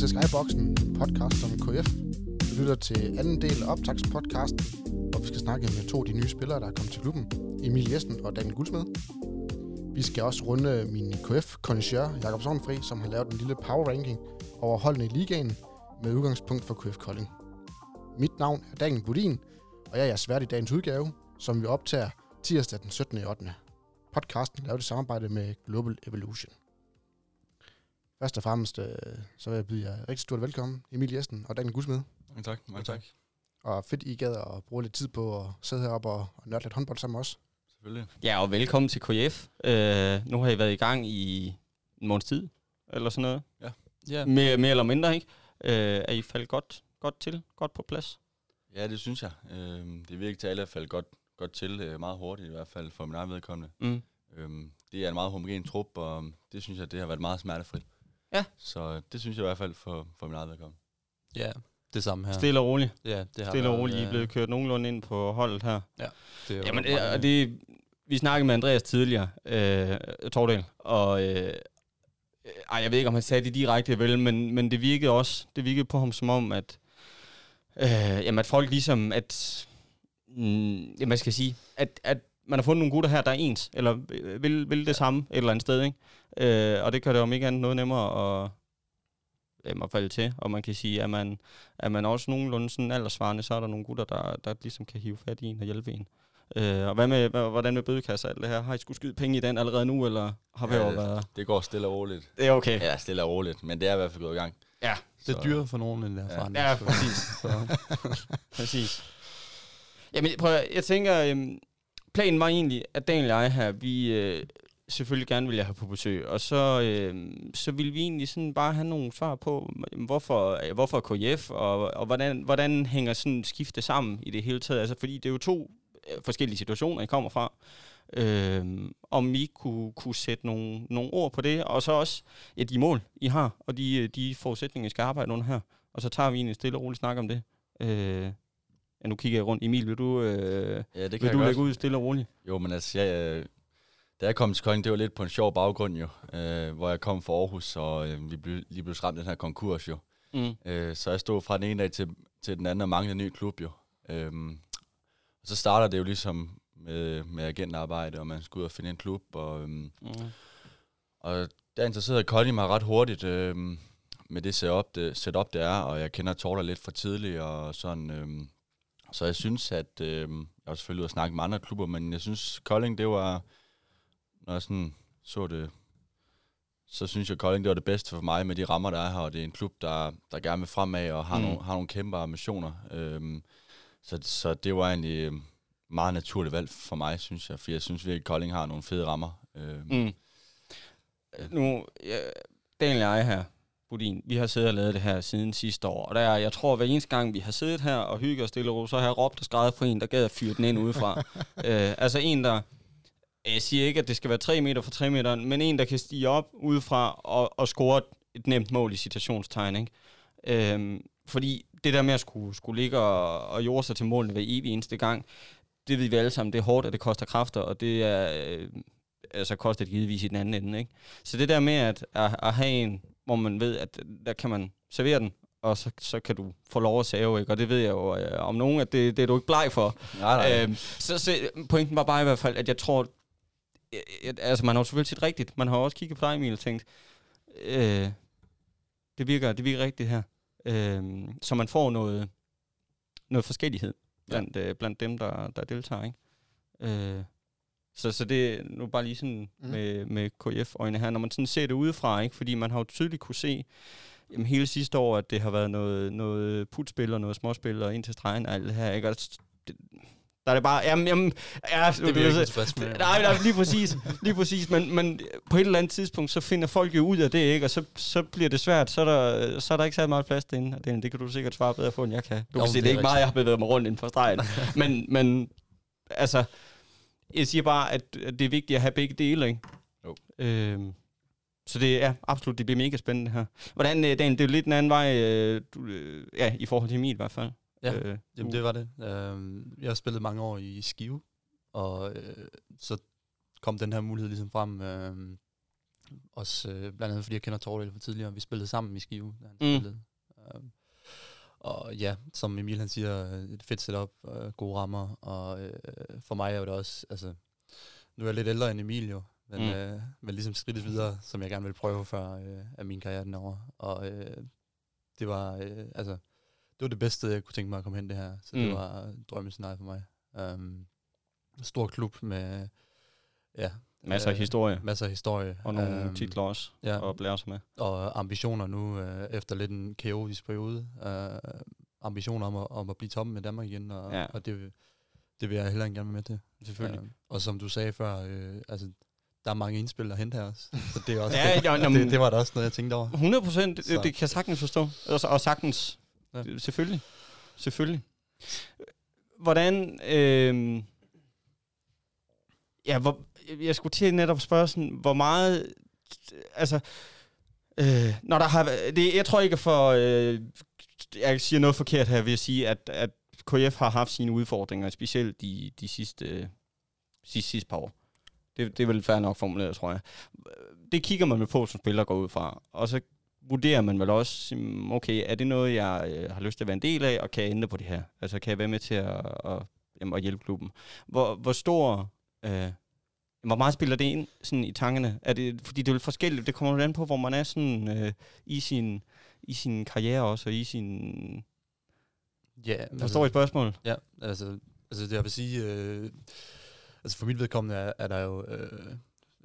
til Skyboxen, podcast om KF. Du lytter til anden del af optagspodcasten, hvor vi skal snakke med to af de nye spillere, der er kommet til klubben. Emil Jessen og Daniel Guldsmed. Vi skal også runde min kf konnoisseur Jakob Sovnfri, som har lavet en lille power ranking over holdene i ligaen med udgangspunkt for KF Kolding. Mit navn er Daniel Budin, og jeg er jeres vært i dagens udgave, som vi optager tirsdag den 17. 8. Podcasten lavet i samarbejde med Global Evolution. Først og fremmest, øh, så vil jeg byde jer rigtig stort velkommen, Emil Jessen og Daniel Gusmed. Mange tak. Mange tak. Og fedt, I gad at bruge lidt tid på at sidde heroppe og, og nørde lidt håndbold sammen os. Selvfølgelig. Ja, og velkommen til KF. Øh, nu har I været i gang i en måneds tid, eller sådan noget. Ja. ja. Mere, mere eller mindre, ikke? Øh, er I faldet godt, godt til? Godt på plads? Ja, det synes jeg. Øh, det virker til, at alle er faldet godt, godt til, øh, meget hurtigt i hvert fald, for min egen vedkommende. Mm. Øh, det er en meget homogen trup, og det synes jeg, det har været meget smertefrit. Ja. Så det synes jeg i hvert fald for, for min egen vedkommende. Ja, det samme her. Stille og roligt. Ja, det har Stille og roligt. I er øh, blevet kørt nogenlunde ind på holdet her. Ja, det er Jamen, det, mange- og det, vi snakkede med Andreas tidligere, øh, Tordal, og øh, øh, ej, jeg ved ikke, om han sagde det direkte, vel, men, men det virkede også, det virkede på ham som om, at, øh, jamen, at folk ligesom, at, mm, jamen, hvad skal jeg sige, at, at man har fundet nogle gutter her, der er ens, eller øh, vil, vil det samme et eller andet sted, ikke? Øh, og det gør det om ikke andet noget nemmere at, jamen, at falde til, og man kan sige, at man, er man også nogenlunde sådan aldersvarende, så er der nogle gutter, der, der ligesom kan hive fat i en og hjælpe en. Øh, og hvad med, hvordan med bødekasser alt det her? Har I skulle skyde penge i den allerede nu, eller har vi Ja, jo det- været... Det går stille og roligt. Det er okay. Ja, stille og roligt, men det er i hvert fald gået i gang. Ja, Det er dyrere for nogen end det Ja. erfaring. ja præcis. Så, præcis. Jamen, prøv, at- jeg tænker, øhm, planen var egentlig, at Daniel og jeg her, vi øh, selvfølgelig gerne ville have på besøg, og så, øh, så ville vi egentlig sådan bare have nogle svar på, hvorfor, øh, hvorfor KF, og, og hvordan, hvordan hænger sådan skifte sammen i det hele taget. Altså, fordi det er jo to øh, forskellige situationer, I kommer fra. Øh, om I kunne, kunne sætte nogle, nogle ord på det, og så også ja, de mål, I har, og de, øh, de forudsætninger, I skal arbejde under her. Og så tager vi egentlig en stille og rolig snak om det. Øh, ja, nu kigger jeg rundt. Emil, vil du, øh, Ja, det kan vil du godt. lægge ud stille og roligt? Jo, men altså, jeg, øh, da jeg kom til Kolding, det var lidt på en sjov baggrund jo, øh, hvor jeg kom fra Aarhus, og øh, vi blev, lige blev ramt den her konkurs jo. Mm. Øh, så jeg stod fra den ene dag til, til den anden og manglede en ny klub jo. Øhm, og så starter det jo ligesom med, med agentarbejde, og man skal ud og finde en klub. Og, øhm, Mm. og der interesserede Kolding mig ret hurtigt øhm, med det setup, det setup, det er, og jeg kender Torter lidt fra tidligt, og sådan... Øhm, så jeg synes, at... Øhm, jeg har selvfølgelig ude og snakke med andre klubber, men jeg synes, Kolding, det var... Når jeg sådan så det så synes jeg, Kolding det var det bedste for mig med de rammer, der er her, og det er en klub, der, der gerne vil fremad og har, Mm. nogle, har nogle kæmpe ambitioner. Øhm, så, så det var egentlig øhm, meget naturligt valg for mig, synes jeg, for jeg synes virkelig, at Kolding har nogle fede rammer. Øhm, Mm. Nu, ja, Daniel og jeg her, Budin, vi har siddet og lavet det her siden sidste år, og der, er- jeg tror, hver eneste gang, vi har siddet her og hygget os stille og roligt, så har jeg råbt og skrevet på en, der gad at fyre den ind udefra. øh, altså en, der, jeg siger ikke, at det skal være 3 meter fra 3 meter, men en, der kan stige op udefra og, og score et nemt mål i citationstegn, ikke? Øhm, fordi det der med at skulle, skulle ligge og, og jorde sig til målene hver evig eneste gang, det ved vi alle sammen, det er hårdt, og det koster kræfter, og det er, øh, altså koster det givetvis i den anden ende, ikke? Så det der med at, at, at have en, hvor man ved, at der kan man servere den, og så, så kan du få lov at save, ikke? Og det ved jeg jo øh, om nogen, at det, det er du ikke bleg for. nej, nej. Øhm, så, så pointen var bare i hvert fald, at jeg tror, øh, at, altså man har jo selvfølgelig set rigtigt. Man har også kigget på dig, Emil, og tænkt, øh, det, virker, det virker rigtigt her. Øh, så man får noget, noget forskellighed blandt, øh, blandt dem, der, der deltager, ikke? Øh, så, så det er nu bare lige sådan Mm. mm. med, med KF-øjne her, når man sådan ser det udefra, ikke? fordi man har jo tydeligt kunne se jamen, hele sidste år, at det har været noget, noget putspil og noget småspil og ind til stregen og alt det her. Ikke? Og det, der er det bare, jamen, jamen ja, det bliver ikke med. Nej, nej, lige præcis, lige præcis, men, men på et eller andet tidspunkt, så finder folk jo ud af det, ikke? og så, så bliver det svært, så er der, så er der ikke særlig meget plads derinde, og det, det kan du sikkert svare bedre på, end jeg kan. Du Jo, kan sige, det det er er ikke meget, jeg har bevæget mig rundt inden for stregen, men, men altså, jeg siger bare, at, det er vigtigt at have begge dele, ikke? Jo. Øhm, så det er absolut, det bliver mega spændende her. Hvordan, øh, Dan, det er jo lidt en anden vej, øh, du, øh, ja, i forhold til Emil i hvert fald. Ja, øh, Jamen, det var det. Uh, jeg har spillet mange år i Skive, og uh, så kom den her mulighed ligesom frem. Uh, også øh, blandt andet fordi jeg kender Tordel fra tidligere. Vi spillede sammen i Skive, da han Mm. spillede. Um, og ja, som Emil han siger, et fedt setup, øh, gode rammer, og øh, for mig er det også, altså, nu er jeg lidt ældre end Emil jo, men, Mm. øh, men ligesom skridtet videre, som jeg gerne vil prøve før øh, af min karriere den over. Og øh, det var, øh, altså, det var det bedste, jeg kunne tænke mig at komme hen det her, så. Mm. det var drømmescenarie for mig. Um, stor klub med, ja, Masser af øh, historie. masser af historie. Og nogle Øhm, titler også. Ja, at blære sig med. og ambitioner nu, øh, efter lidt en kaotisk periode. Øh, ambitioner om at, om at blive toppen med Danmark igen, og, Ja. og det, vil- det vil jeg heller ikke gerne være med til. Selvfølgelig. Øh, og som du sagde før, øh, altså, der er mange indspil at hente her også. Så det, er også Ja, det, ja, nå, men- det, det, var da også noget, jeg tænkte over. 100 procent, det, det kan jeg sagtens forstå. Og, og sagtens. Ja. selvfølgelig. Selvfølgelig. Hvordan, øh, ja, hvor, jeg skulle til netop spørge sådan, hvor meget, altså, øh, når der har det, jeg tror ikke for, øh, jeg siger noget forkert her ved at sige, at, at KF har haft sine udfordringer, specielt de, de sidste, øh, sidste, sidste par år. Det, det er vel fair nok formuleret, tror jeg. Det kigger man med på, som spiller går ud fra. Og så vurderer man vel også, okay, er det noget, jeg øh, har lyst til at være en del af, og kan jeg ændre på det her? Altså, kan jeg være med til at, at, at, at hjælpe klubben? Hvor, hvor stor... Øh, hvor meget spiller det ind sådan i tankerne? Er det, fordi det er jo forskelligt. Det kommer jo an på, hvor man er sådan, øh, i, sin, i sin karriere også, og i sin... Ja, Forstår I spørgsmålet? Ja, altså, altså det jeg vil sige, øh, altså for mit vedkommende er, er der jo øh,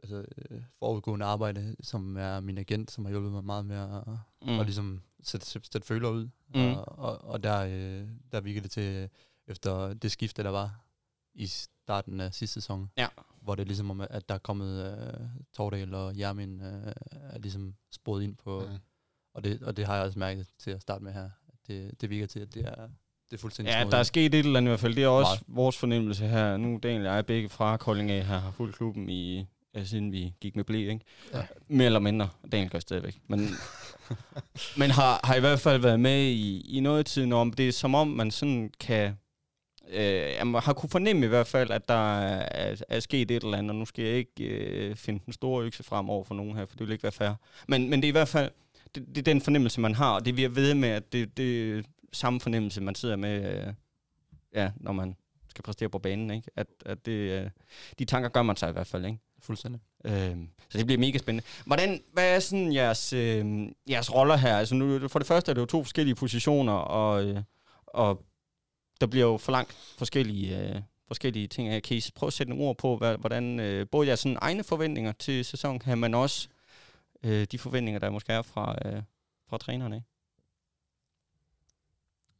altså, øh, forudgående arbejde, som er min agent, som har hjulpet mig meget med at, mm. At ligesom sætte, sætte, føler ud. Mm. Og, og, og der, øh, der virkede det til, efter det skifte, der var i starten af sidste sæson, Ja. Hvor det er ligesom om, at der er kommet øh, Tordal og Jermin, øh, er ligesom sporet ind på, Mm. og, det, og det har jeg også mærket til at starte med her. Det, det virker til, at det er, det er fuldstændig Ja, der er sket et eller andet i hvert fald. Det er også Meget. vores fornemmelse her. Nu Daniel og jeg begge fra Kolding af her har fulgt klubben i, ja, siden vi gik med blæ, ikke? Ja. Mere eller mindre. Daniel gør stadigvæk. Men, men har, har i hvert fald været med i, i noget tiden om. Det er som om, man sådan kan... Øh, jamen, har kunne fornemme i hvert fald, at der er, er sket et eller andet, og nu skal jeg ikke øh, finde den store økse frem over for nogen her, for det vil ikke være fair. Men, men det er i hvert fald, det, det er den fornemmelse, man har, og det vi er ved med, at det, det er samme fornemmelse, man sidder med, øh, ja, når man skal præstere på banen, ikke? At, at det, øh, de tanker gør man sig i hvert fald, ikke? Fuldstændig. Øh, så det bliver mega spændende. Hvordan, hvad er sådan jeres, øh, jeres roller her? Altså nu, for det første er det jo to forskellige positioner, og, øh, og der bliver jo for langt forskellige, øh, forskellige ting af. Kan I prøve at sætte nogle ord på, hvad, hvordan øh, både jeres sådan egne forventninger til sæsonen her, men også øh, de forventninger, der måske er fra, øh, fra trænerne?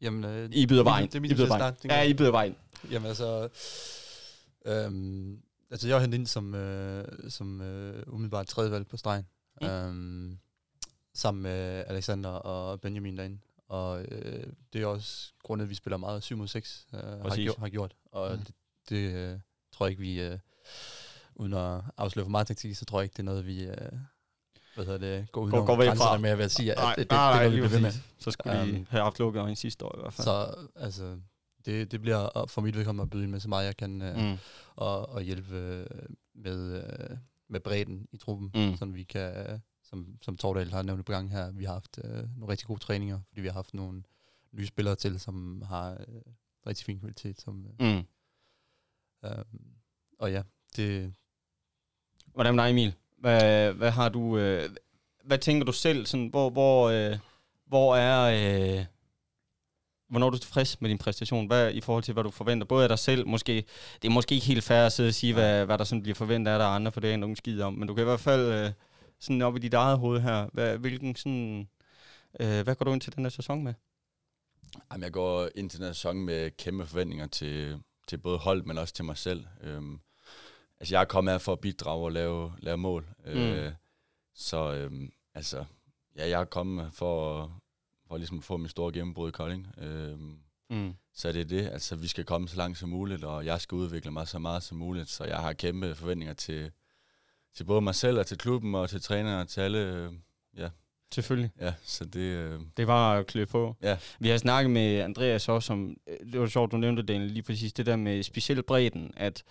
Jamen, øh, I byder vejen. Det er I min byder til at vejen. Ja. I byder vejen. Jamen altså, øhm, altså jeg var hentet ind som, øh, som øh, umiddelbart tredje valg på stregen, mm. øhm, sammen med Alexander og Benjamin derinde. Og øh, det er også grundet, at vi spiller meget 7 mod 6, øh, har, gjort, har gjort. Og Mm. det, det øh, tror jeg ikke, vi, øh, uden at afsløre for meget taktik, så tror jeg ikke, det er noget, vi... Øh, hvad hedder det, går ud Går- går væk fra. med at sige, at Nej, det, det, nej, det, nej, det, det, med. Så skulle um, de have haft lukket øjne sidste år i hvert fald. Så altså, det, det bliver for mit vedkommende at byde ind med så meget, jeg kan, øh, mm. og, og hjælpe øh, med, øh, med bredden i truppen, mm. så vi kan, øh, som, som Tordal har nævnt på gang her, vi har haft øh, nogle rigtig gode træninger, fordi vi har haft nogle nye spillere til, som har øh, rigtig fin kvalitet. Som, øh, Mm. øh, og ja, det, Hvordan med dig, Emil? Hvad, hvad har du... Øh, hvad tænker du selv? Sådan, hvor, hvor, øh, hvor er... Øh, hvornår er du tilfreds med din præstation? Hvad i forhold til, hvad du forventer? Både af dig selv, måske... Det er måske ikke helt fair at sidde og sige, hvad, hvad der sådan bliver forventet af dig andre, for det er jeg nogen skid om. Men du kan i hvert fald øh, sådan op i dit eget hoved her. Hvad, hvilken sådan... Øh, hvad går du ind til den her sæson med? Jamen, jeg går ind til den her sæson med kæmpe forventninger til, til både hold, men også til mig selv. Øhm, altså, jeg er kommet her for at bidrage og lave, lave mål. Mm. Øh, så øhm, altså, ja, jeg er kommet for, for ligesom at få min store gennembrud i Kolding. Øhm, Mm. så det er det. Altså, vi skal komme så langt som muligt, og jeg skal udvikle mig så meget som muligt. Så jeg har kæmpe forventninger til, til både mig selv og til klubben og til trænere og til alle. Øh, ja, Selvfølgelig. ja, så det... Øh, Det var at klø på. Ja. Vi har snakket med Andreas også om, øh, det var sjovt, du nævnte det lige præcis, det der med specielt bredden, at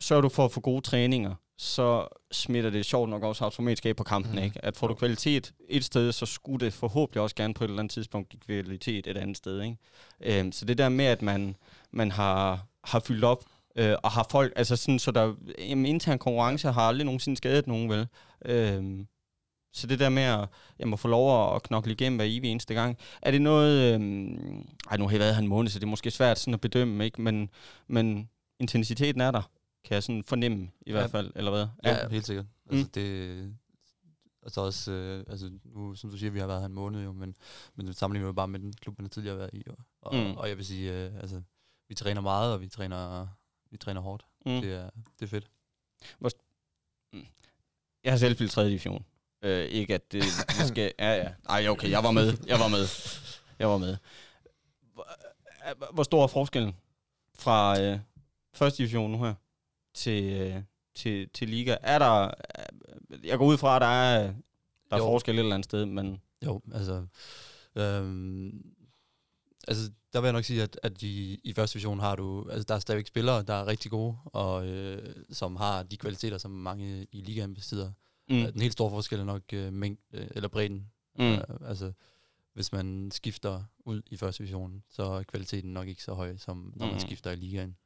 sørger du for at få gode træninger, så smitter det sjovt nok også automatisk af på kampen, Mm. mm. ikke? At får du kvalitet et sted, så skulle det forhåbentlig også gerne på et eller andet tidspunkt give kvalitet et andet sted, ikke? Øhm, så det der med, at man, man har, har fyldt op, øh, og har folk, altså sådan, så der, jamen, intern konkurrence har aldrig nogensinde skadet nogen, vel? Øhm, så det der med at, jamen, at få lov at knokle igennem hver evig eneste gang, er det noget, øhm, ej nu har jeg været her en måned, så det er måske svært sådan at bedømme, ikke? Men, men intensiteten er der, kan jeg sådan fornemme i Ja. hvert fald, eller hvad? Ja, helt sikkert. Altså, Mm. det, altså også, øh, altså nu, som du siger, vi har været her en måned jo, men, men sammenligner vi jo bare med den klub, man har tidligere været i. Og, og, mm. og jeg vil sige, øh, altså, vi træner meget, og vi træner, vi træner hårdt. Mm. Det, er, det er fedt. Jeg har selv spillet 3. division. Øh, ikke at det, det skal... Ja, ja. Ej, okay, jeg var med. Jeg var med. Jeg var med. Hvor, øh, hvor stor er forskellen fra øh, 1. division nu her til, øh, til, til liga? Er der... Øh, jeg går ud fra, at der er, der er Jo. forskel et eller andet sted, men... Jo, altså... Øhm, altså, der vil jeg nok sige, at, at i, i første division har du... Altså, der er stadigvæk spillere, der er rigtig gode, og øh, som har de kvaliteter, som mange i ligaen besidder. Mm. Mm. Den helt store forskel er nok øh, mængd, øh, eller bredden. Mm. Øh, altså, hvis man skifter ud i første division, så er kvaliteten nok ikke så høj, som når man Mm. skifter i ligaen.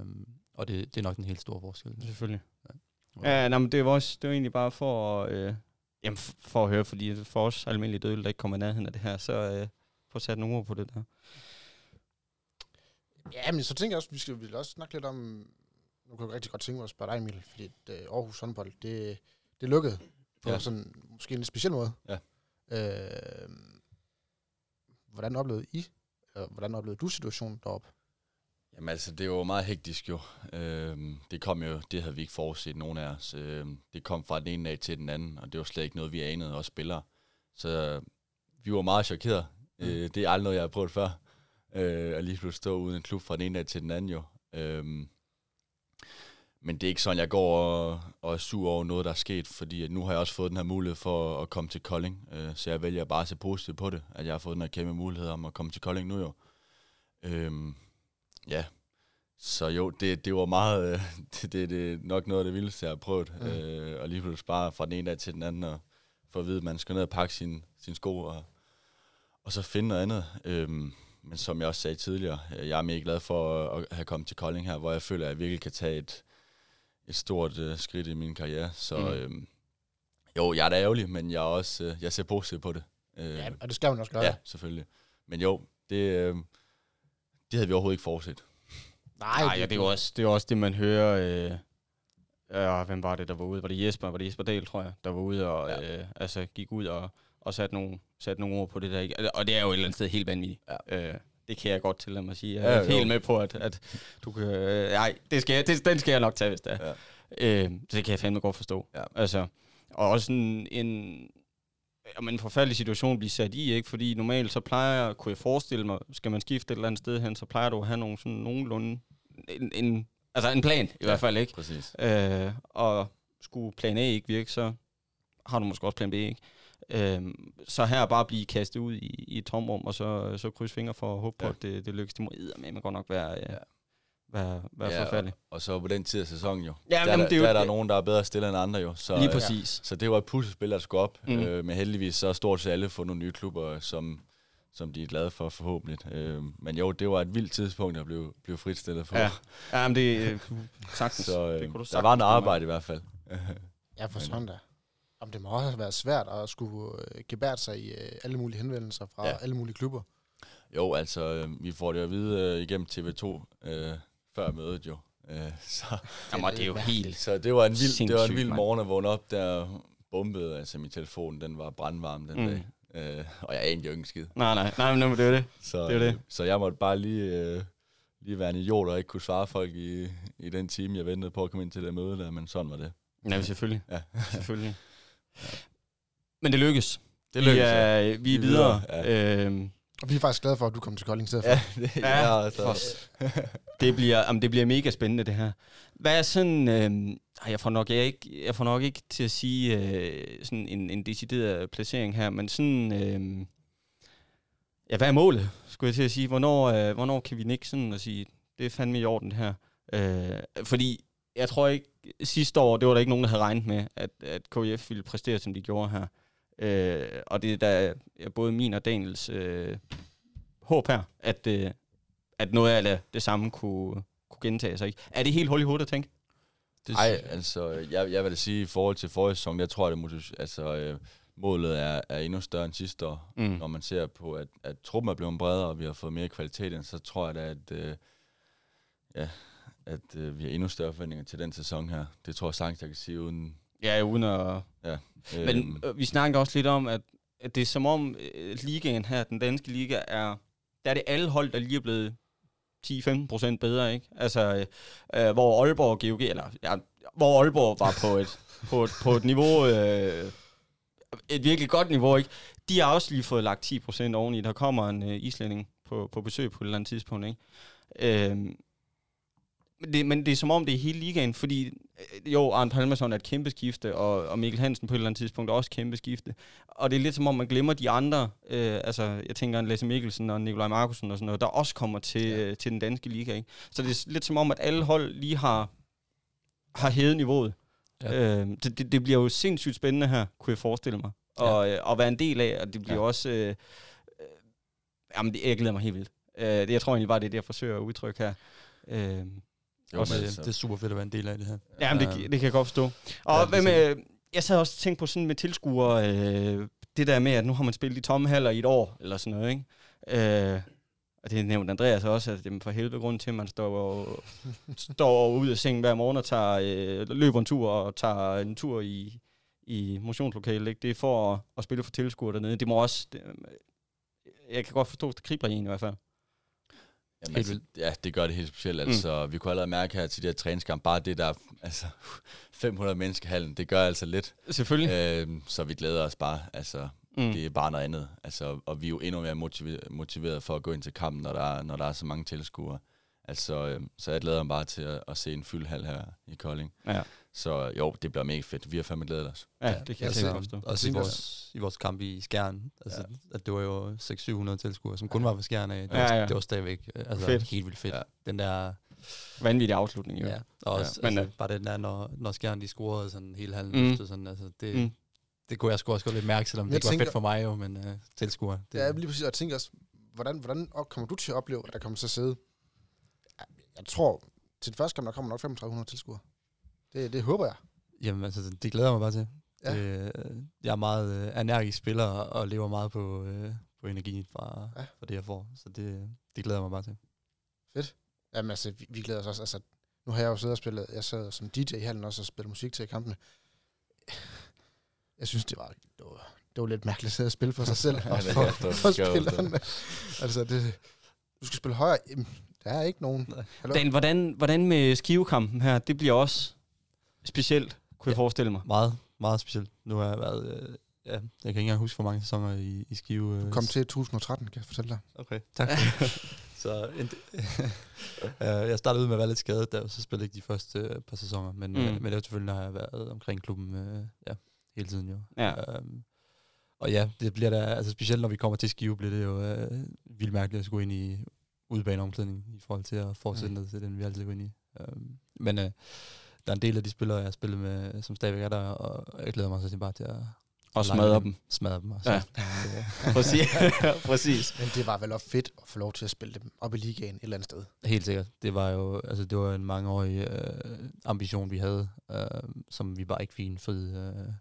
Um, og det, det er nok den helt store forskel. Selvfølgelig. Ja, nej, men det var også, det var egentlig bare for, øh, jamen, for at høre, fordi for os almindelige døde, der ikke kommer i nærheden af det her, så øh, få sat nogle ord på det der. Ja, men så tænker jeg også, vi skal vi vil også snakke lidt om... Nu kan jeg rigtig godt tænke mig at spørge dig, Emil, fordi at, øh, Aarhus håndbold, det, det lukkede på ja. Sådan måske en lidt speciel måde. Ja. Øh, hvordan oplevede I, eller hvordan oplevede du situationen deroppe? Jamen altså, det jo meget hektisk jo. Øhm, det kom jo, det havde vi ikke forudset, nogen af os. Øhm, det kom fra den ene dag til den anden, og det var slet ikke noget, vi anede os spillere. Så vi var meget chokeret. Mm. Øh, det er aldrig noget, jeg har prøvet før. Øh, at lige pludselig stå uden en klub fra den ene dag til den anden jo. Øhm, men det er ikke sådan, jeg går og, og er sur over noget, der er sket, fordi at nu har jeg også fået den her mulighed for at komme til Kolding. Øh, så jeg vælger bare at se positivt på det, at jeg har fået den her kæmpe mulighed om at komme til Kolding nu jo. Øhm, ja, så jo, det, det var meget, øh, det, det, det er nok noget af det vildeste, jeg har prøvet. Mm. Mm. Øh, og lige pludselig bare fra den ene dag til den anden, og for at vide, at man skal ned og pakke sin, sin sko, og, og så finde noget andet. Øhm, men som jeg også sagde tidligere, øh, jeg er mega glad for at, have kommet til Kolding her, hvor jeg føler, at jeg virkelig kan tage et, et stort øh, skridt i min karriere. Så Mm. øhm, jo, jeg er da ærgerlig, men jeg, er også, øh, jeg ser positivt på det. Øh, Ja, og det skal man også gøre. ja, selvfølgelig. Men jo, det, øh, det havde vi overhovedet ikke forudset. Nej, Nej, ja, det er jo også det, er også det man hører... Øh, øh, hvem var det, der var ude? Var det Jesper? Var det Jesper Dahl, tror jeg, der var ude og Ja. øh, altså, gik ud og, og satte, nogle, satte nogle ord på det der. Ikke? Og det er jo et eller andet sted helt vanvittigt. Ja. Øh, det kan jeg godt til mig sige. Jeg Ja, er jo. helt med på, at, at du kan... Øh, nej, det skal, jeg- det, den skal jeg nok tage, hvis det er. Ja. Øh, det kan jeg fandme godt forstå. Ja. Altså, og også en, en, jamen, en forfærdelig situation at blive sat i, ikke? Fordi normalt så plejer jeg, kunne jeg forestille mig, skal man skifte et eller andet sted hen, så plejer du at have nogle sådan nogenlunde, en, en, altså en plan i Ja. hvert fald, ikke? Præcis. Øh, og skulle plan A ikke virke, så har du måske også plan B, ikke? Øh, så her bare blive kastet ud i, i et tomrum, og så, så krydse fingre for at håbe på, Ja. at det, det lykkes. Det må eddermame godt nok være, øh, Ja. være, være Ja, forfærdeligt. Og så på den tid af sæsonen jo. Ja, der, men der, det er jo- der er der nogen, der er bedre stillet end andre jo. Så, Lige øh, præcis. Så det var et puslespil, der skulle op. Mm. Øh, men heldigvis så er stort set alle fundet nogle nye klubber, som, som de er glade for forhåbentlig. Øh, men jo, det var et vildt tidspunkt at blive, blive fritstillet for. Ja, ja men det øh, sagtens. Så øh, det kunne du der sagtens var noget gøre. arbejde i hvert fald. Ja, for sådan da. Om det må også have været svært at skulle øh, gebære sig i øh, alle mulige henvendelser fra ja. Alle mulige klubber. jo, altså, øh, vi får det at vide øh, igennem TV2 øh, før mødet jo. Øh, så, Jamen, det er jo helt... så det var en vild, det var en vild morgen at vågne op, der bombede, altså min telefon, den var brandvarm den Mm. dag. Øh, og jeg anede jo ikke en skid. Nej, nej, nej, men det er jo det. Så, Det er det. så jeg måtte bare lige, øh, lige være en idiot og ikke kunne svare folk i, i den time, jeg ventede på at komme ind til det møde der, men sådan var det. Ja, selvfølgelig. Ja. selvfølgelig. Men det lykkes. Det lykkedes, vi er, vi er Vi er videre. Ja. Øhm, Og vi er faktisk glade for, at du kom til Kolding i stedet for. Ja, det, Ja, ja, altså, det, bliver, jamen, det bliver mega spændende, det her. Hvad er sådan... Ej, jeg, får nok, jeg, ikke, jeg får nok ikke til at sige øh, sådan en, en decideret placering her, men sådan... Øhm, ja, hvad er målet, skulle jeg til at sige? Hvornår, øh, hvornår kan vi nikke sådan og sige, det er fandme i orden, det her? Øh, fordi jeg tror ikke, sidste år, det var der ikke nogen, der havde regnet med, at, at KF ville præstere, som de gjorde her. Øh, og det er da ja, både min og Daniels øh, håb her, at, øh, at noget af det, det samme kunne, kunne gentage sig. Ikke? Er det helt hul i hovedet at tænke? Det, Nej, altså, jeg, jeg vil da sige, i forhold til forrige sæson, jeg tror, at det, altså, øh, målet er, er endnu større end sidste år. Mm. Når man ser på, at, at truppen er blevet bredere, og vi har fået mere kvalitet så tror jeg da, at, øh, ja, at øh, vi har endnu større forventninger til den sæson her. Det tror jeg sagtens, jeg kan sige, uden... Ja, uden at... Øh, Men øh, vi snakker også lidt om, at, at det er som om øh, ligaen her, den danske liga, er... Der er det alle hold, der lige er blevet 10-15 procent bedre, ikke? Altså, øh, hvor Aalborg og GOG, eller ja, hvor Aalborg var på et, på et, på et niveau, øh, et virkelig godt niveau, ikke? De har også lige fået lagt 10 procent oveni. Der kommer en øh, islænding på, på besøg på et eller andet tidspunkt, ikke? Øh, men det, men det er som om, det er hele ligaen, fordi øh, jo, Arne Palmerson er et kæmpe skifte, og, og Mikkel Hansen på et eller andet tidspunkt er også et kæmpe skifte. Og det er lidt som om, man glemmer de andre, øh, altså jeg tænker en Lasse Mikkelsen og Nikolaj Markusen og sådan noget, der også kommer til, ja. øh, til den danske liga. Ikke? Så det er lidt som om, at alle hold lige har, har hævet niveauet. Ja. Øh, det, det, det bliver jo sindssygt spændende her, kunne jeg forestille mig. Og, ja. øh, at være en del af, og det bliver ja. også... Øh, øh, jamen, det, jeg glæder mig helt vildt. Øh, det, jeg tror egentlig bare, det er det, jeg forsøger at udtrykke her. Øh, jo, også, altså, det er super fedt at være en del af det her. Ja, men det, det kan jeg godt forstå. Og Ja, med, jeg sad også og tænkte på sådan med tilskuere, øh, det der med, at nu har man spillet i tomme haller i et år, eller sådan noget, ikke? Øh, og det nævnte Andreas også, at det er for helvede grund til, at man står, står ud af sengen hver morgen og tager, øh, løber en tur og tager en tur i, i motionslokalet. Ikke? Det er for at, at spille for tilskuere dernede. Det må også... Det, jeg kan godt forstå, at det kribler i en i hvert fald. Jamen, altså, ja, det gør det helt specielt. Altså, mm. Vi kunne allerede mærke her til de her træningskamp, bare det der altså, 500 mennesker hallen, det gør altså lidt. Selvfølgelig. Øh, så vi glæder os bare. Altså, mm. Det er bare noget andet. Altså, og vi er jo endnu mere motiveret for at gå ind til kampen, når der er, når der er så mange tilskuere. Altså, øh, så jeg glæder mig bare til at, at se en fyldt hal her i Kolding. Ja. Så jo, det bliver mega fedt. Vi har fandme glædet os. Ja, det kan jeg altså, forstå. Også i vores, i vores kamp i Skjern. Altså, ja. at det var jo 600-700 tilskuere, som kun var på Skjern af. Det, ja, var, ja. det var stadigvæk altså, fedt. helt vildt fedt. Ja. Den der... Vanvittig afslutning, jo. Ja, og også, ja. altså, Men, bare den der, når, når Skjern de scorede sådan hele halven Mm. efter, sådan, altså, det, Mm. det kunne jeg sgu også godt lidt mærke, selvom Jeg det ikke var tænker- fedt for mig jo, men uh, tilskuer. Det, Ja, lige præcis. Og jeg tænker også, hvordan, hvordan op- kommer du til at opleve, at der kommer til at sidde... Jeg tror, til den første kamp, der kommer nok 3500 tilskuere. Det, det håber jeg. Jamen, altså, det glæder jeg mig bare til. Ja. Ja. Det, øh, jeg er meget øh, energisk spiller og, og lever meget på, øh, på energien fra, Ja. fra det, jeg får. Så det, det glæder jeg mig bare til. Jamen altså, vi, vi glæder os også. Altså, nu har jeg jo siddet og spillet, jeg sad som DJ i hallen også og spillet musik til kampene. Jeg synes, det var, det var, det var lidt mærkeligt at sidde og spille for sig selv. Det for, for Det forstå. spillerne. altså, det, du skal spille højere. Der er ikke nogen. Hallo? Dan, hvordan, hvordan med skivekampen her? Det bliver også specielt, kunne jeg Ja. forestille mig. Meget, meget specielt. Nu har jeg været... Øh, ja, jeg kan ikke engang huske, hvor mange sæsoner i, i Skive. Øh, Du kom til 2013, kan jeg fortælle dig. Okay, tak. så en, øh, jeg startede ud med at være lidt skadet, der, så spillede jeg ikke de første øh, par sæsoner, men, Mm. mm. men det var selvfølgelig, når jeg har været omkring klubben øh, ja, hele tiden jo. Ja. Øhm, og ja, det bliver da, altså specielt når vi kommer til Skive, bliver det jo øh, vildt mærkeligt at skulle ind i udebaneomklædning i forhold til at fortsætte Mm. ned til den, vi altid går ind i. Øhm, men øh, der er en del af de spillere, jeg har spillet med, som stadigvæk er der, og jeg glæder mig så bare til at Og smadre dem. Smadre dem. Og Ja. så, Præcis. Præcis. Men det var vel også fedt at få lov til at spille dem op i ligaen et eller andet sted. Helt sikkert. Det var jo altså det var en mangeårig øh, ambition, vi havde, øh, som vi bare ikke fik indfriet øh,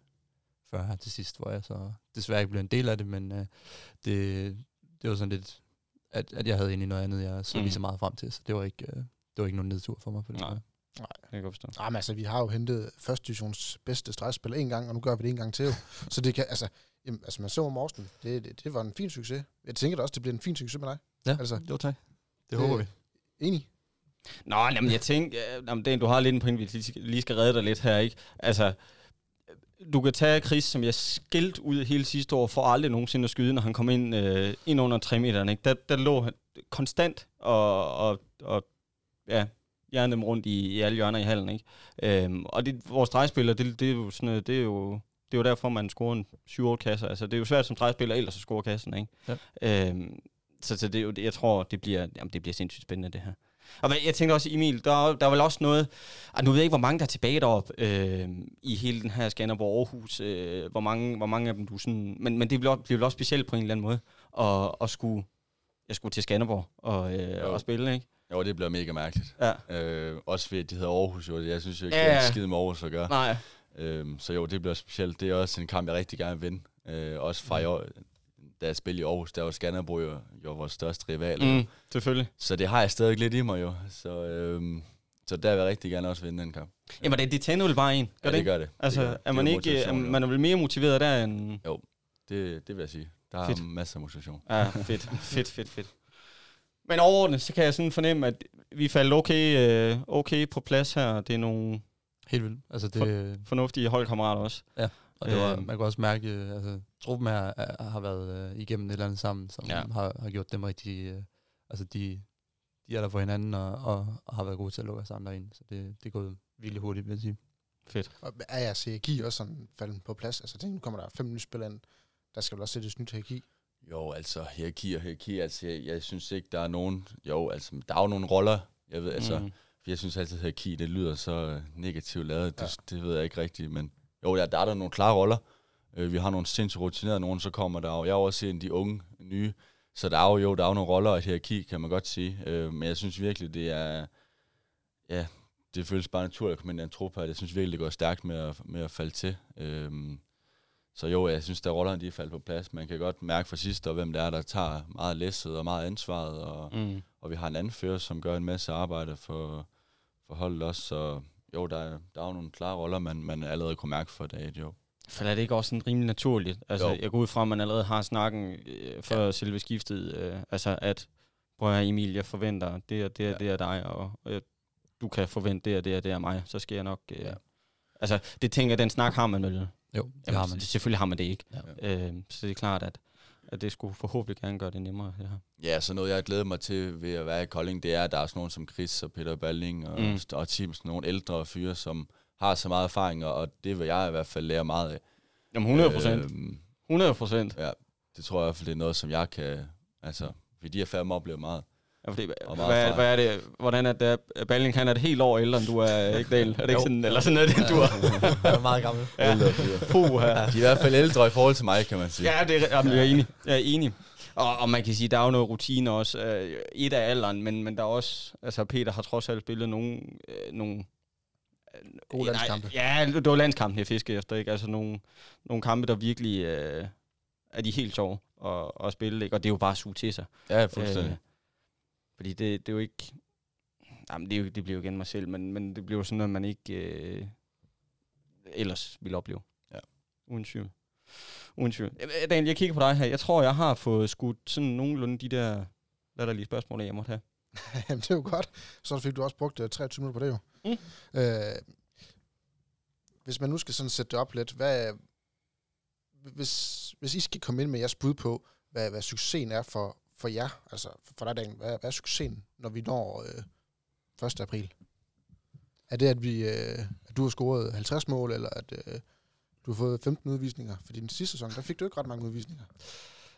før her til sidst, hvor jeg så desværre ikke blev en del af det, men øh, det, det var sådan lidt, at, at jeg havde egentlig noget andet, jeg så Mm. lige så meget frem til, så det var ikke, øh, det var ikke nogen nedtur for mig på det. Nej. måde. Det kan jeg forstå. Jamen altså, vi har jo hentet første divisions bedste stregspiller en gang, og nu gør vi det en gang til. Så det kan, altså, jamen, altså man så Morsten, det, det, det var en fin succes. Jeg tænker da også, det bliver en fin succes med dig. Ja, Altså, jo tak. Det øh, håber vi. Enig? Nå, jamen, jeg tænker, øh, jamen, Dan, du har lidt en point, vi lige skal- lige skal redde dig lidt her, ikke? Altså, du kan tage Chris, som jeg skældt ud hele sidste år, for aldrig nogensinde at skyde, når han kom ind, øh, ind under 3 meterne, ikke? Der, der lå han konstant og, og, og ja, hjerne dem rundt i, i alle hjørner i hallen, ikke? Øhm, og det, vores drejspiller, det, det, er jo sådan, det er jo det er jo derfor, man scorer en 7-8 kasser. Altså, det er jo svært som drejspiller ellers at score kassen, ikke? Ja. Øhm, så, så det er jo, det- jeg tror, det bliver, jamen, det bliver sindssygt spændende, det her. Og hvad- jeg tænkte også, Emil, der, der er vel også noget... Ah, nu ved jeg ikke, hvor mange der er tilbage deroppe øh, i hele den her Skanderborg Aarhus. Øh, hvor, mange, hvor mange af dem du sådan... Men, men det bliver, bliver vel også specielt på en eller anden måde at, at skulle, jeg skulle til Skanderborg og, øh, og spille, ikke? Jo, det bliver mega mærkeligt. Ja. Øh, også ved, at de hedder Aarhus, jo. Jeg synes jo ikke, Ja, ja, det er skide med Aarhus at gøre. Nej. Øhm, så jo, det bliver specielt. Det er også en kamp, jeg rigtig gerne vil vinde. Øh, også fra i år, da jeg spillede i Aarhus, der var Skanderborg jo, jo vores største rival. Mm, selvfølgelig. Så det har jeg stadig lidt i mig jo. Så, øhm, så der vil jeg rigtig gerne også vinde den kamp. Jamen, det, det tænder vel bare en. Gør ja, det, ikke? gør det. Altså, det gør. det. er man jo ikke... Er, motivation, jo. man er vel mere motiveret der end... Det, det vil jeg sige. Der er Fedt. masser af motivation. Ja, fedt, fedt, fedt, fedt. Men overordnet, så kan jeg sådan fornemme, at vi faldt okay, øh, okay på plads her. Det er nogle Helt vildt. Altså det, fornuftige holdkammerater også. Og det var, Øhm. man kan også mærke, øh, altså truppen her er, har været øh, igennem et eller andet sammen, som Ja. har, har gjort dem rigtig, øh, altså de, de er der for hinanden, og, og, og har været gode til at lukke os andre ind. Så det, det er gået virkelig hurtigt, vil jeg sige. Fedt. Og er jeres hierarki også sådan faldet på plads? Altså, tænk, nu kommer der fem nye spillere ind. Der skal vel også sættes nyt hierarki. Jo, altså hierarki og hierarki, altså jeg, jeg synes ikke, der er nogen, jo, altså der er jo nogle roller, jeg ved, altså, mm. Jeg synes altid, at hierarki, det lyder så øh, negativt lavet, det, ja. det ved jeg ikke rigtigt, men jo, der, der er der nogle klare roller, øh, vi har nogle sindssygt rutinerede nogen, så kommer der jo, jeg jo også en af de unge, nye, så der er jo, jo, der er jo nogle roller og et hierarki, kan man godt sige, øh, men jeg synes virkelig, det er, ja, det føles bare naturligt at komme ind i en trup her, jeg synes virkelig, det går stærkt med at, med at falde til, øh, så jo, jeg synes, der rollerne de er faldet på plads. Man kan godt mærke fra sidste år, hvem det er, der tager meget læsset og meget ansvaret. Og, Mm. og vi har en anfører, som gør en masse arbejde for, for holdet også. Så jo, der, er- der er jo nogle klare roller, man, man allerede kunne mærke for dagen, jo. Falder det ikke også sådan rimelig naturligt? Altså, Jo. jeg går ud fra, at man allerede har snakken øh, for ja. selve skiftet. Øh, altså, at, prøv at Emil, jeg forventer det og det og Ja. det er dig, og, og jeg, du kan forvente det og det og det er mig, så skal jeg nok... Øh, Ja. Altså, det tænker jeg, den snak har man vel. Jo, det Jamen, har man. Selvfølgelig har man det ikke. Ja. Øh, så det er klart, at, at det skulle forhåbentlig gerne gøre det nemmere. Det her. Ja, så noget, jeg glæder mig til ved at være i Kolding, det er, at der er sådan nogen som Chris og Peter Balling og, Mm. og Tim, sådan nogle ældre fyre, som har så meget erfaring, og det vil jeg i hvert fald lære meget af. Jamen 100 procent. Øhm, 100 procent. ja, det tror jeg i hvert fald, det er noget, som jeg kan... Altså, ved de færre oplever meget. Ja, fordi, Og hvad, hvad, er det, hvordan er det, at Balling han er et helt år ældre, end du er, ikke Dale? Er det ikke sådan, eller sådan er det, du er? Jeg er meget gammel. Ja. Ældre. Puh, her. De er i hvert fald ældre i forhold til mig, kan man sige. Ja, det er, jamen, jeg er enig. Jeg er enig. Og, og man kan sige, der er jo noget rutine også. Øh, et af alderen, men, men der er også... Altså, Peter har trods alt spillet nogle... Øh, nogle Gode nej, landskampe. Ja, det var landskampen, jeg fiskede efter, ikke? Altså nogle, nogle kampe, der virkelig øh, er de helt sjove at, at spille, ikke? Og det er jo bare at suge til sig. Ja, fuldstændig. Øh, fordi det, det er jo ikke... Jamen, det, er jo, det bliver jo igen mig selv, men, men det bliver jo sådan noget, man ikke øh, ellers ville opleve. Ja. Uden tvivl. Uden tvivl. Øh, Daniel, jeg kigger på dig her. Jeg tror, jeg har fået skudt sådan nogenlunde de der latterlige spørgsmål, jeg måtte have. Jamen, det er jo godt. Så fik du også brugt uh, 23 minutter på det jo. Mm. Øh, hvis man nu skal sådan sætte det op lidt, hvad, hvis, hvis I skal komme ind med jeres bud på, hvad, hvad succesen er for, for jer, altså for dig, Daniel, hvad, hvad er succesen, når vi når øh, 1. april? Er det, at, vi, øh, at du har scoret 50 mål, eller at øh, du har fået 15 udvisninger? Fordi den sidste sæson, der fik du ikke ret mange udvisninger.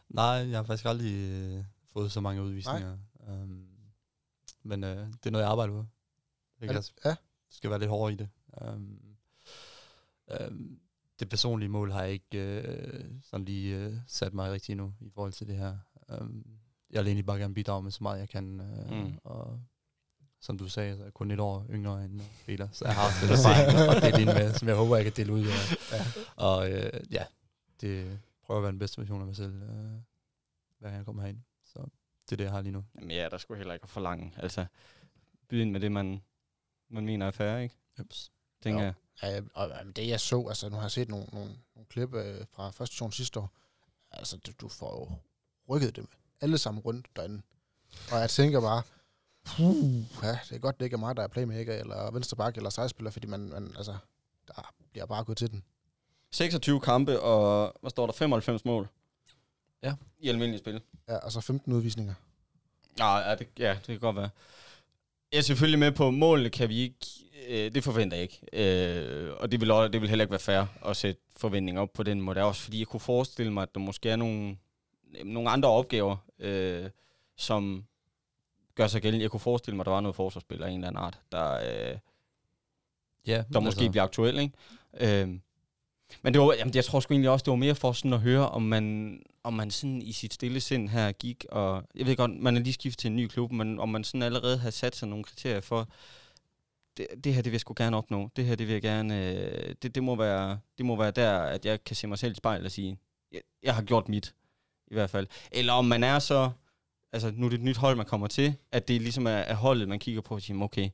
Nej, jeg har faktisk aldrig øh, fået så mange udvisninger. Um, men øh, det er noget, jeg arbejder på. Jeg kan, det- Ja, skal være lidt hårdere i det. Um, um, det personlige mål har jeg ikke øh, sådan lige øh, sat mig rigtig endnu i forhold til det her. Um, jeg vil egentlig bare gerne bidrage med så meget jeg kan. Øh, Mm. Og som du sagde, så er jeg kun et år yngre end Peter, så jeg har også lidt erfaring at dele ind med, som jeg håber, jeg kan dele ud af. Ja. Og øh, ja, det prøver at være den bedste version af mig selv, øh, hver gang jeg kommer herind. Så det er det, jeg har lige nu. Jamen ja, der skulle heller ikke at forlange. Altså, byde ind med det, man, man mener er fair, ikke? Jeps. Tænker Jo. jeg. Ja, og jamen, det jeg så, altså nu har jeg set nogle, nogle, nogle klip øh, fra første sæson sidste år, altså du, du får jo rykket dem alle sammen rundt derinde. Og jeg tænker bare, puh, ja, det er godt, det ikke er mig, der er playmaker, eller venstre bak, eller sejspiller, fordi man, man, altså, der bliver bare gået til den. 26 kampe, og hvad står der? 95 mål. Ja. I almindelig spil. Ja, og så 15 udvisninger. Ja, ja, det, ja, det kan godt være. Jeg er selvfølgelig med på, målene kan vi ikke, øh, det forventer jeg ikke. Øh, og det vil, også, det vil heller ikke være fair at sætte forventninger op på den måde. Det er også fordi, jeg kunne forestille mig, at der måske er nogle, nogle andre opgaver, øh, som gør sig gældende. Jeg kunne forestille mig, at der var noget forsvarsspiller af en eller anden art, der, øh, Ja, der måske bliver aktuel, ikke? Øhm, men det var, jamen, jeg tror sgu egentlig også, det var mere for sådan at høre, om man, om man sådan i sit stille sind her gik, og jeg ved godt, man er lige skiftet til en ny klub, men om man sådan allerede har sat sig nogle kriterier for, det, det her, det vil jeg sgu gerne opnå. Det her, det vil jeg gerne, øh, det, det, må være, det må være der, at jeg kan se mig selv i spejlet og sige, jeg, jeg har gjort mit, i hvert fald. Eller om man er så, altså nu er det et nyt hold, man kommer til, at det ligesom er, er holdet, man kigger på og siger, okay,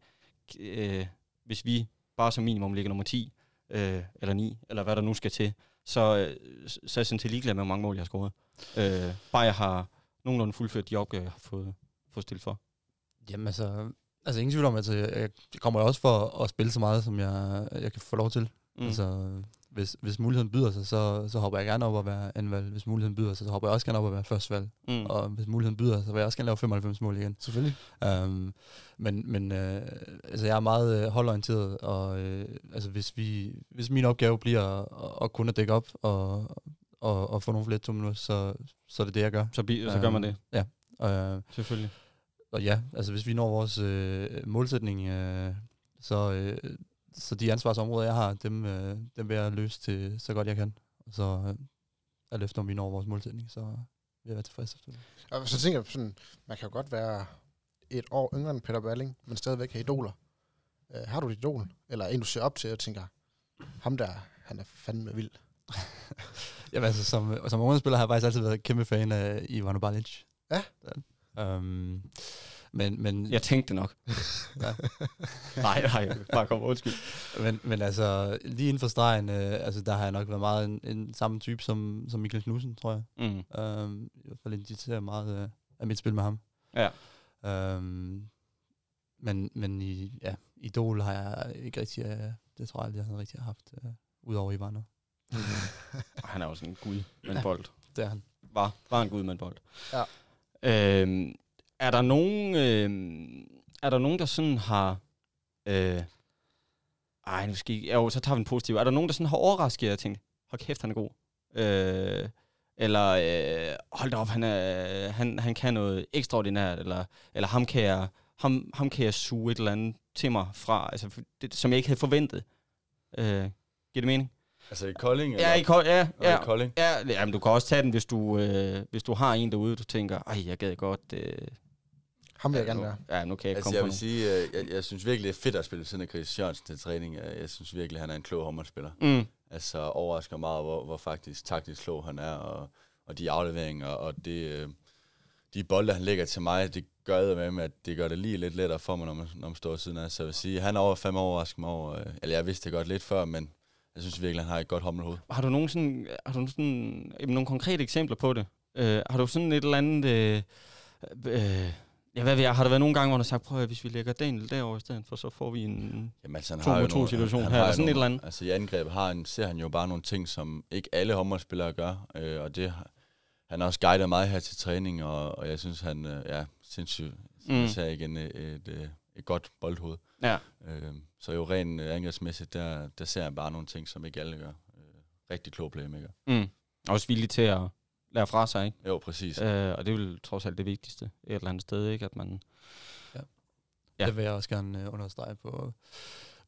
øh, hvis vi bare som minimum ligger nummer 10, øh, eller 9, eller hvad der nu skal til, så, øh, så er jeg sådan til ligeglad med, hvor mange mål jeg har scoret. Øh, bare jeg har nogenlunde fuldført de opgaver, jeg har fået, fået stillet for. Jamen altså, altså ingen tvivl om, at altså, jeg, jeg kommer jo også for at spille så meget, som jeg, jeg kan få lov til. Mm. Altså, hvis, hvis muligheden byder sig, så, så hopper jeg gerne op og være anvalg. Hvis muligheden byder sig, så hopper jeg også gerne op og være førstvalg. Mm. Og hvis muligheden byder sig, så vil jeg også gerne lave 95 mål igen. Selvfølgelig. Um, men men øh, altså, jeg er meget øh, holdorienteret, og øh, altså, hvis, vi, hvis min opgave bliver at, at kunne dække op og, og, og få nogle flere to minutter, så, så er det det, jeg gør. Så, bi- så gør man det? Ja. Uh, Selvfølgelig. Og ja, altså hvis vi når vores øh, målsætning, øh, så, øh, så de ansvarsområder, jeg har, dem, øh, dem vil jeg løse til så godt jeg kan. Og så øh, alt efter, om vi når vores målsætning, så vil jeg være tilfreds efter det. Og så tænker jeg sådan, man kan jo godt være et år yngre end Peter Balling, men stadigvæk have idoler. Uh, har du et idol? Eller en, du ser op til og tænker, ham der, han er fandme vild. Jamen altså, som, som ungdomsspiller har jeg faktisk altid været kæmpe fan af Ivan Balic. Ja. Um, men, men, jeg tænkte nok. ja. nej, nej, bare kom, undskyld. Men, men altså, lige inden for stregen, øh, altså, der har jeg nok været meget en, en samme type som, som Michael Knudsen, tror jeg. Mm. Um, I hvert fald identificerer meget øh, af mit spil med ham. Ja. Um, men, men i, ja, Idol har jeg ikke rigtig, uh, det tror jeg aldrig, jeg har rigtig haft, uh, udover Ivan. Mm. han er også en gud med en bold. det er han. Var, var en gud med en bold. Ja. Øhm, er der nogen, øh, er der nogen, der sådan har... Øh, ej, nu skal I, jo, så tager vi en positiv. Er der nogen, der sådan har overrasket jer og tænkt, hold kæft, han er god? Øh, eller øh, hold da op, han, er, han, han kan noget ekstraordinært, eller, eller ham, kan jeg, ham, ham kan jeg suge et eller andet til mig fra, altså, det, som jeg ikke havde forventet. Øh, giver det mening? Altså i Kolding? Ja, i, Kolding, ja, ja, i Kolding. Ja, jamen, du kan også tage den, hvis du, øh, hvis du har en derude, du tænker, ej, jeg gad godt... Øh, ham vil jeg gerne være. Ja, nu kan jeg altså, komme jeg på vil sige, øh, jeg, jeg synes virkelig, det er fedt at spille sådan en Chris Jørgensen til træning. Jeg synes virkelig, han er en klog håndboldspiller. Mm. Altså overrasker meget, hvor, hvor faktisk taktisk klog han er, og, og de afleveringer, og det, øh, de bolde, han lægger til mig, det gør det med, at det gør det lige lidt lettere for mig, når man, når man står siden af. Så jeg vil sige, han er over fem overrasket mig over, øh, eller jeg vidste det godt lidt før, men jeg synes virkelig, han har et godt håndboldhoved. Har du nogen, sådan, har du sådan, nogle konkrete eksempler på det? Øh, har du sådan et eller andet... Øh, øh, ja, hvad ved jeg, har der været nogle gange, hvor du har sagt, prøv at hvis vi lægger Daniel derover i stedet for, så får vi en Jamen, altså, han to har mod to situation her, eller sådan nogle, et eller andet? Altså i angrebet har han, ser han jo bare nogle ting, som ikke alle håndboldspillere gør, øh, og det han har også guidet mig her til træning, og, og jeg synes, han øh, ja, sindssygt, mm. jeg sagde igen, et, et, et, et godt boldhoved. Ja. Øh, så jo rent øh, angrebsmæssigt, der, der ser jeg bare nogle ting, som ikke alle gør. Øh, rigtig klog playmaker. Mm. Også villig til at lære fra sig, ikke? Jo, præcis. Øh, og det er vel trods alt det vigtigste et eller andet sted, ikke? At man... Ja. ja. Det vil jeg også gerne uh, understrege på,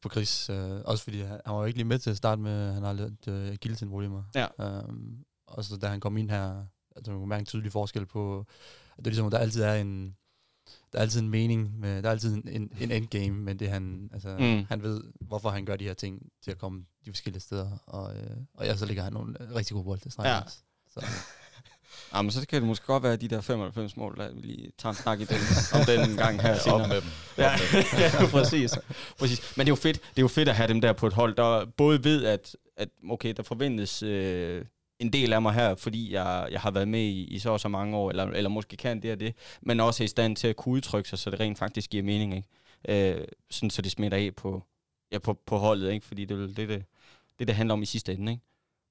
på Chris. Uh, også fordi han, han var jo ikke lige med til at starte med, han har lidt uh, guillotine-problemer. Ja. Um, og så da han kom ind her, altså, man kunne mærke en tydelig forskel på, at det er ligesom, at der altid er en, der er altid en mening, med, der er altid en, en, en endgame, men det han, altså, mm. han ved, hvorfor han gør de her ting til at komme de forskellige steder, og, øh, og ja, så ligger han nogle rigtig gode bolde. Ja. Så. Ja, men så kan det måske godt være, at de der 95 mål, der vi lige tager en snak i den, om den gang her senere. Op med dem. Ja, ja, præcis. præcis. Men det er, jo fedt, det er jo fedt at have dem der på et hold, der både ved, at, at okay, der forventes øh, en del af mig her, fordi jeg, jeg har været med i, i så og så mange år, eller, eller måske kan det og det, men også er i stand til at kunne udtrykke sig, så det rent faktisk giver mening, ikke? Øh, sådan så det smitter af på, ja, på, på holdet, ikke? fordi det er det, det, det, det handler om i sidste ende, ikke?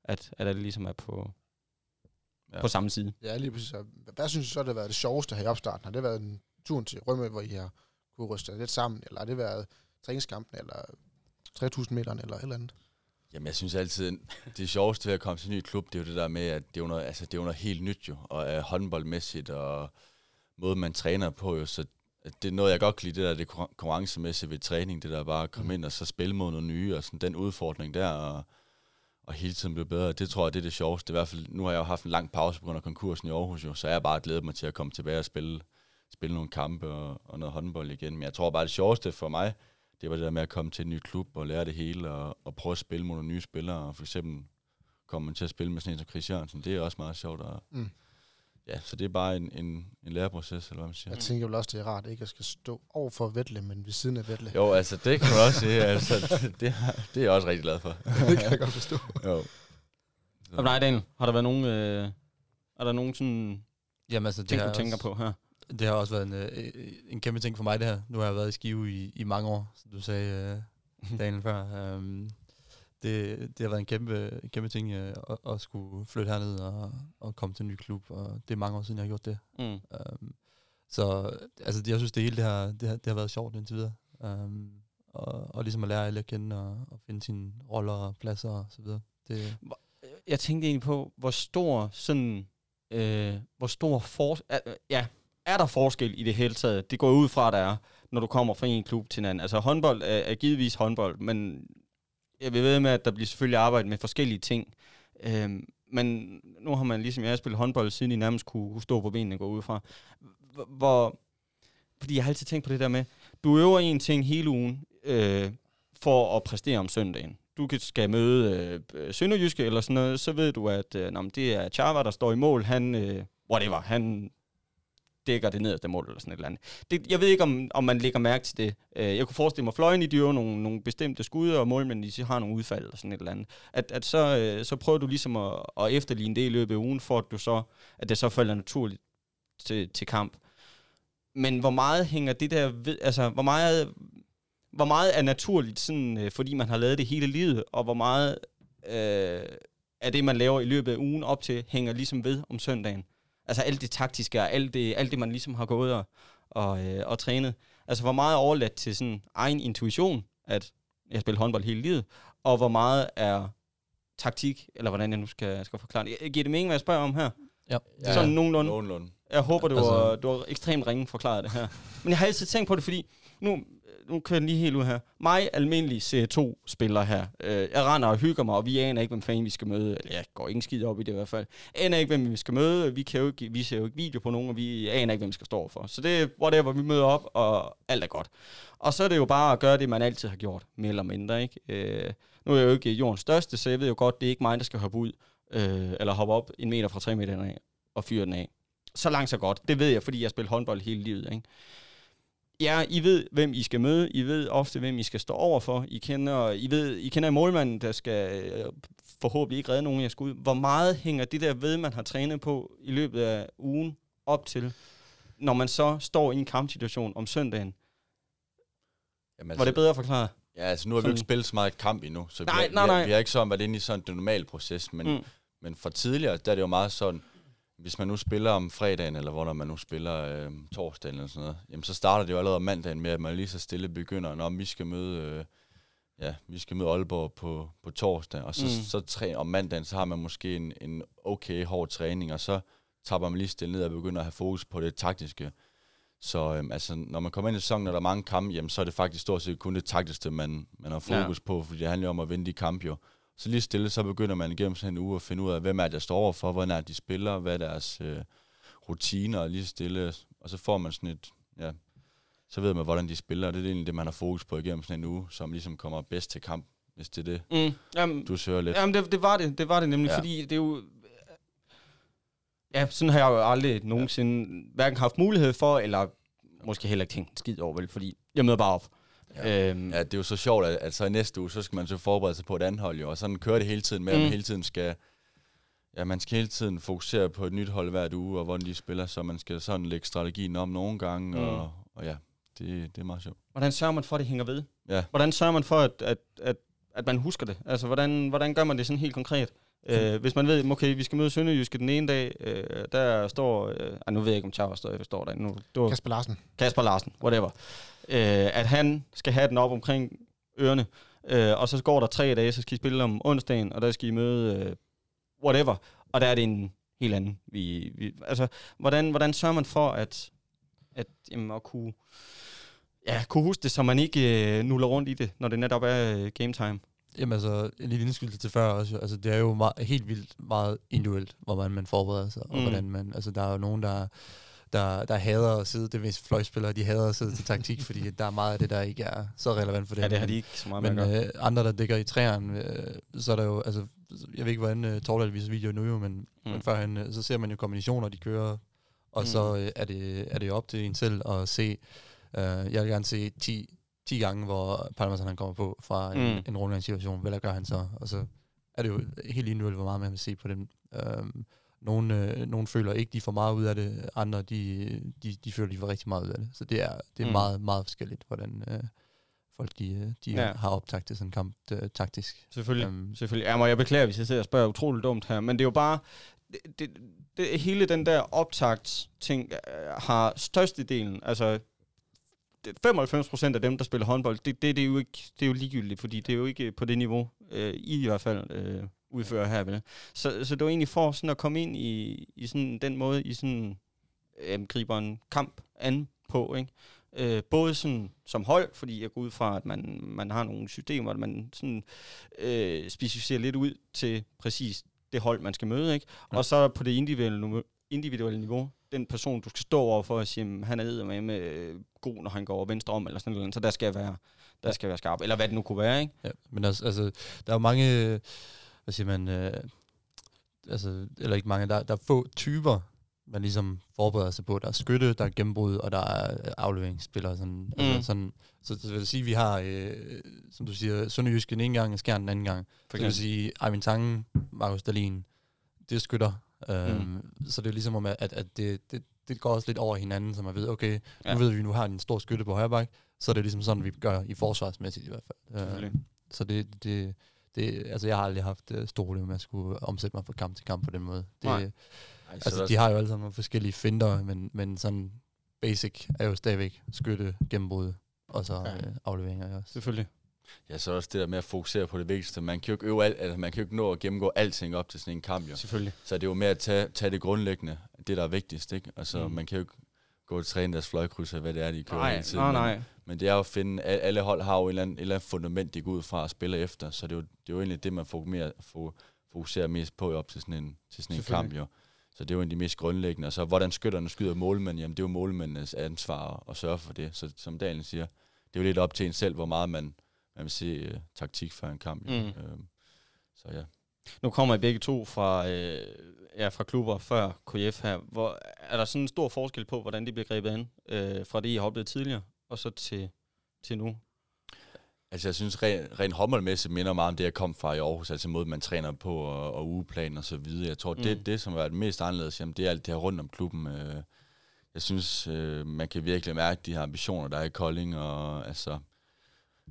At, at det ligesom er på, ja. på samme side. Ja, lige præcis. Hvad synes du så, det har været det sjoveste her i opstarten? Har det været en turen til Rømø, hvor I har kunne ryste lidt sammen, eller har det været træningskampen, eller 3.000 meter, eller et eller andet? Jamen, jeg synes altid, det sjoveste ved at komme til en ny klub, det er jo det der med, at det er jo noget, altså, det er jo noget helt nyt jo, og er håndboldmæssigt, og måden man træner på jo, så det er noget, jeg godt kan lide, det der det konkur- konkurrencemæssige ved træning, det der bare at komme ind og så spille mod noget nye, og sådan den udfordring der, og, og hele tiden blive bedre. Det tror jeg, det er det sjoveste. I hvert fald, nu har jeg jo haft en lang pause på grund af konkursen i Aarhus, jo, så jeg bare glædet mig til at komme tilbage og spille, spille nogle kampe og, og noget håndbold igen. Men jeg tror bare, det sjoveste for mig, det var det der med at komme til en ny klub og lære det hele, og, og prøve at spille mod nogle nye spillere, og for eksempel kommer man til at spille med sådan en som Chris Jørgensen. Det er også meget sjovt. at, Mm. Ja, så det er bare en, en, en læreproces, eller hvad man siger. Jeg tænker vel også, det er rart ikke at skal stå over for Vettle, men ved siden af Vettle. Jo, altså det kan man også sige. Altså, det, det, er- det er jeg også rigtig glad for. det kan jeg godt forstå. Jo. Og nej, Daniel, har der været nogen, øh, er der nogen sådan Jamen altså, det ting, du tænker også, på her? Det har også været en, øh, en kæmpe ting for mig, det her. Nu har jeg været i Skive i, i mange år, som du sagde, øh, Daniel, før. Um, det, det har været en kæmpe, en kæmpe ting øh, at, at skulle flytte herned og, og komme til en ny klub, og det er mange år siden, jeg har gjort det. Mm. Um, så altså, jeg synes, det hele det har, det har, det har været sjovt indtil videre. Um, og, og ligesom at lære alle at kende og, og finde sine roller og pladser og så videre. Det, Jeg tænkte egentlig på, hvor stor sådan, øh, hvor stor for, er, ja, er der forskel i det hele taget? Det går ud fra, der er, når du kommer fra en klub til en anden. Altså håndbold er, er givetvis håndbold, men jeg vil ved med, at der bliver selvfølgelig arbejdet med forskellige ting. Øhm, men nu har man ligesom jeg har spillet håndbold, siden I nærmest kunne, kunne stå på benene og gå ud fra. Hvor- fordi jeg har altid tænkt på det der med, du øver en ting hele ugen øh, for at præstere om søndagen. Du kan- skal møde øh, Sønderjyske eller sådan noget, så ved du, at øh, nå, men det er Chava, der står i mål. Han, øh, whatever, han dækker det nederste mål eller sådan et eller andet. Det, jeg ved ikke, om, om man lægger mærke til det. Øh, jeg kunne forestille mig, at fløjen i de øver nogle, nogle bestemte skud, og målmændene de har nogle udfald eller sådan et eller andet. At, at så, øh, så prøver du ligesom at, at efterligne det i løbet af ugen, for at, du så, at det så falder naturligt til, til kamp. Men hvor meget hænger det der ved, altså hvor meget, hvor meget er naturligt, sådan, øh, fordi man har lavet det hele livet, og hvor meget øh, af det, man laver i løbet af ugen op til, hænger ligesom ved om søndagen. Altså alt det taktiske, og alt det, alt det man ligesom har gået og, og, øh, og trænet. Altså hvor meget er overladt til sådan egen intuition, at jeg spiller håndbold hele livet, og hvor meget er taktik, eller hvordan jeg nu skal, skal forklare det. Giver det mening, hvad jeg spørger om her? ja. Ja. Sådan nogenlunde. Nogenlunde. Jeg håber, du, Altså- altså, du har ekstremt ringe forklaret det her. Men jeg har altid tænkt på det, fordi nu, nu kører den lige helt ud her. Mig, almindelig C2-spiller her. Øh, jeg render og hygger mig, og vi aner ikke, hvem fanden vi skal møde. Eller jeg går ingen skid op i det i hvert fald. Aner ikke, hvem vi skal møde. Vi, kan jo ikke, vi ser jo ikke video på nogen, og vi aner ikke, hvem vi skal stå for. Så det er whatever, vi møder op, og alt er godt. Og så er det jo bare at gøre det, man altid har gjort, mere eller mindre. Ikke? Øh, nu er jeg jo ikke jordens største, så jeg ved jo godt, det er ikke mig, der skal hoppe ud, øh, eller hoppe op en meter fra tre meter af, og fyre den af. Så langt så godt. Det ved jeg, fordi jeg har spillet håndbold hele livet. Ikke? Ja, I ved, hvem I skal møde. I ved ofte, hvem I skal stå over for. I kender, I ved, I kender målmanden, der skal øh, forhåbentlig ikke redde nogen, jeg skal ud. Hvor meget hænger det der ved, man har trænet på i løbet af ugen op til, når man så står i en kampsituation om søndagen? Jamen, Var det bedre forklaret? Ja, altså nu har vi jo ikke spillet så meget kamp endnu, så Nej, vi, nej, vi, nej. har, vi har ikke sådan været inde i sådan en normal proces, men, mm. men for tidligere, der er det jo meget sådan, hvis man nu spiller om fredagen, eller hvornår man nu spiller øh, torsdagen eller sådan noget, jamen så starter det jo allerede om mandagen med, at man lige så stille begynder, når vi skal møde, øh, ja, vi skal møde Aalborg på, på torsdag, og så, Mm. så træ, om mandagen, så har man måske en, en okay hård træning, og så tapper man lige stille ned og begynder at have fokus på det taktiske. Så øhm, altså, når man kommer ind i sæsonen, og der er mange kampe, jamen, så er det faktisk stort set kun det taktiske, man, man har fokus ja. på, fordi det handler om at vinde de kampe jo. Så lige stille, så begynder man igennem sådan en uge at finde ud af, hvem er det, der står overfor, hvordan er det, de spiller, hvad er deres øh, rutiner, og lige stille, og så får man sådan et, ja, så ved man, hvordan de spiller, og det er egentlig det, man har fokus på igennem sådan en uge, som ligesom kommer bedst til kamp, hvis det er det, Mm. Jamen, du søger lidt. Jamen, det, det var det. Det var det nemlig, ja. Fordi det er jo... Ja, sådan har jeg jo aldrig nogensinde ja. hverken haft mulighed for, eller måske heller ikke tænkt skid over, vel, fordi jeg møder bare op. Ja. Øhm, Ja, det er jo så sjovt, at, at så i næste uge, så skal man så forberede sig på et andet hold, jo, og sådan kører det hele tiden med, at Mm. man hele tiden skal, ja, man skal hele tiden fokusere på et nyt hold hver uge, og hvordan de spiller, så man skal sådan lægge strategien om nogle gange, mm. og, og ja, det, det er meget sjovt. Hvordan sørger man for, at det hænger ved? Ja. Hvordan sørger man for, at, at, at, at man husker det? Altså, hvordan, hvordan gør man det sådan helt konkret? Øh, hvis man ved, okay, vi skal møde Sønderjyske den ene dag, øh, der står, øh, ah, nu ved jeg ikke, om Charles står, står der nu, det var Kasper Larsen. Kasper Larsen, whatever, øh, at han skal have den op omkring ørerne, øh, og så går der tre dage, så skal I spille om onsdagen, og der skal I møde øh, whatever, og der er det en helt anden. Vi, vi, altså, hvordan, hvordan sørger man for, at, at jamen, at kunne, ja, kunne huske det, så man ikke øh, nuller rundt i det, når det netop er øh, game time. Jamen altså, en lille indskydelse til før også. Altså, det er jo meget, helt vildt meget individuelt, hvor man, forbereder sig, og Mm. hvordan man... Altså, der er jo nogen, der, der, der hader at sidde, det er mest fløjspillere, de hader at sidde til taktik, fordi der er meget af det, der ikke er så relevant for dem. Ja, det har Men- de ikke så meget Men øh, andre, der dækker i træerne, øh, så er der jo, altså, jeg ved ikke, hvordan øh, Torvald viser video nu jo, men, mm. Men førhen, øh, så ser man jo kombinationer, de kører, og mm. så øh, er, det, er det op til en selv at se, øh, jeg vil gerne se 10, 10 gange, hvor Palmerson han kommer på fra en, Mm. en rundlandssituation, hvad gør han så, og så er det jo helt individuelt, hvor meget man vil se på dem. Øhm, nogle, øh, nogle føler ikke, de får meget ud af det, andre de, de, de føler, de får rigtig meget ud af det. Så det er, det er Mm. meget, meget forskelligt, hvordan øh, folk de, øh, de Ja. har optagt til sådan en kamp øh, taktisk. Selvfølgelig. Øhm, Selvfølgelig. Jamen, jeg beklager, hvis jeg sidder og spørger utroligt dumt her, men det er jo bare, det, det, det, hele den der optagt-ting øh, har størstedelen, altså 95% af dem, der spiller håndbold, det, det, det, er jo ikke, det er jo ligegyldigt, fordi det er jo ikke på det niveau, øh, I i hvert fald øh, udfører her, vel? Så, så det var egentlig for sådan at komme ind i, i sådan den måde, I sådan øh, griber en kamp an på, ikke? Øh, både sådan som hold, fordi jeg går ud fra, at man, man har nogle systemer, at man sådan øh, specificerer lidt ud til præcis det hold, man skal møde, ikke? Og så på det individuelle, individuelle niveau, den person, du skal stå over for at sige, "Jamen, han er med med øh, god, når han går over venstre om, eller sådan noget, så der skal jeg være, der skal jeg være skarp, eller hvad det nu kunne være, ikke? ja, men altså, altså, der er jo mange, hvad siger man, øh, altså, eller ikke mange, der, der er få typer, man ligesom forbereder sig på. Der er skytte, der er gennembrud, og der er afleveringsspillere. Sådan, mm. Altså, sådan, så det vil sige, at vi har, øh, som du siger, Sønderjysk den ene gang, og Skjern den anden gang. For Så vil sige, Eivind Tangen, Markus Dahlin, det er skytter. Øhm, Mm. Så det er ligesom om, at, at det, det, det går også lidt over hinanden, så man ved, okay, Ja. nu ved vi, at vi nu har en stor skytte på højre bak, så er det ligesom sådan, vi gør i forsvarsmæssigt i hvert fald. Øh, så det, det, det, altså jeg har aldrig haft uh, store problemer med at skulle omsætte mig fra kamp til kamp på den måde. Det, Nej. Ej, så altså de har jo alle sammen nogle forskellige finder, men, men sådan basic er jo stadigvæk skytte, gennembrud, og så Ja. ja. øh, afleveringer også. Selvfølgelig. Ja, så også det der med at fokusere på det vigtigste. Man kan jo ikke, øve alt, altså man kan jo ikke nå at gennemgå alting op til sådan en kamp, jo. Selvfølgelig. Så det er jo med at tage, tage det grundlæggende, det der er vigtigst, ikke? Altså, Mm. man kan jo ikke gå og træne deres fløjkrydser, hvad det er, de kører Nej, hele tiden. nej, nej. Men det er jo at finde, al- alle hold har jo et eller andet, et eller andet fundament, de går ud fra og spiller efter, så det er jo, det er jo egentlig det, man fokuserer, fo- fokuserer mest på op til sådan en, til sådan en kamp, jo. Så det er jo en af de mest grundlæggende. Og så hvordan skytterne skyder målmænd, jamen det er jo målmændenes ansvar at, at sørge for det. Så som Daniel siger, det er jo lidt op til en selv, hvor meget man, man vil se uh, taktik før en kamp. Mm. Øhm, så ja. Nu kommer I begge to fra, øh, ja, fra klubber før KF her. Hvor, er der sådan en stor forskel på, hvordan det bliver grebet an, øh, fra det, I har oplevet tidligere, og så til, til nu? Altså jeg synes rent, rent håndboldmæssigt minder meget om det, jeg kom fra i Aarhus, altså måde man træner på og, og ugeplan og så videre. Jeg tror, mm. Det, det som har været mest anderledes, jamen, det er alt det her rundt om klubben. Øh, jeg synes, øh, man kan virkelig mærke de her ambitioner, der er i Kolding, og altså,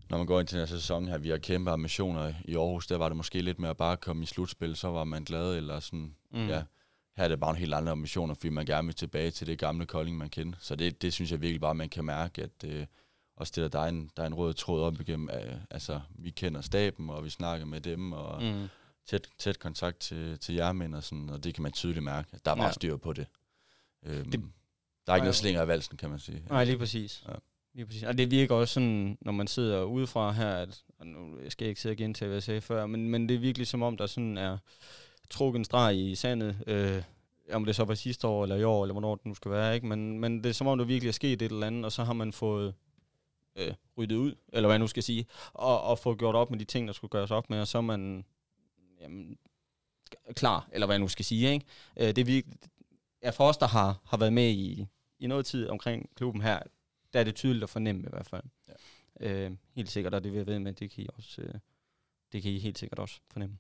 når man går ind til den her sæson her, vi har kæmpe ambitioner i Aarhus, der var det måske lidt med at bare komme i slutspil, så var man glad, eller sådan, mm. ja. Her er det bare en helt andre ambitioner, fordi man gerne vil tilbage til det gamle Kolding, man kender. Så det, det synes jeg virkelig bare, man kan mærke, at øh, også det, der, der, er en, der er en rød tråd op igennem. Øh, altså, vi kender staben, og vi snakker med dem, og mm. Tæt, tæt kontakt til, til jermænd og sådan, og det kan man tydeligt mærke. at Der er meget Ja. styr på det. Øhm, det der er ikke Nej, noget slinger i valsen, kan man sige. Nej, lige præcis. Ja. Lige præcis. Og det virker også sådan, når man sidder udefra her, at, og nu skal jeg ikke sidde og gentage, hvad jeg sagde før, men, men det er virkelig som om, der sådan er trukket en streg i sandet, øh, om det så var sidste år, eller i år, eller hvornår det nu skal være, ikke? Men, men det er som om, der virkelig er sket et eller andet, og så har man fået øh, ryddet ud, eller hvad jeg nu skal sige, og, og fået gjort op med de ting, der skulle gøres op med, og så er man jamen, klar, eller hvad jeg nu skal sige, ikke? Øh, det er virkelig, ja, for os, der har, har været med i, i noget tid omkring klubben her, der er det tydeligt at fornemme i hvert fald. Ja. Øh, helt sikkert, og det vil jeg ved med, det kan I også, øh, det kan I helt sikkert også fornemme.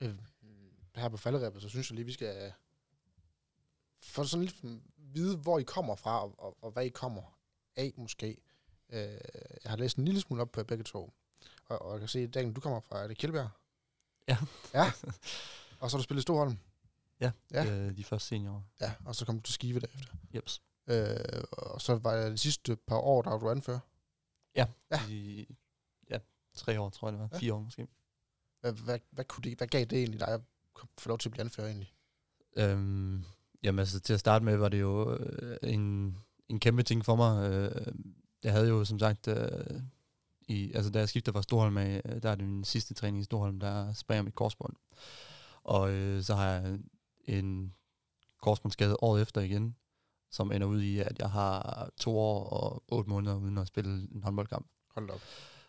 øh, her på falderæbet, så synes jeg lige, vi skal få sådan lidt vide, hvor I kommer fra, og, og, og hvad I kommer af måske. Øh, jeg har læst en lille smule op på begge to, og, og jeg kan se, at Daniel, du kommer fra, er det Kjeldbjerg? Ja. Ja. Og så har du spillet i Storholm? Ja, Ja. ja. Øh, de første seniorer. Ja, og så kom du til Skive derefter. Jeps. Øh, og så var det de sidste par år, der var du anfører. Ja. I, ja, tre år, tror jeg det var. Ja. Ja. Fire år måske. Hvad, hvad, hvad, kunne det, hvad gav det egentlig dig at få lov til at blive anfører egentlig? Øhm, Jamen altså, til at starte med var det jo øh, en, en kæmpe ting for mig. Øh, jeg havde jo som sagt, øh, i, altså da jeg skiftede fra Storholm af, øh, der er det min sidste træning i Storholm, der sprayer mit korsbånd. Og øh, så har jeg en korsbåndsskade året efter igen, som ender ud i, at jeg har to år og otte måneder uden at spille en håndboldkamp. Hold op.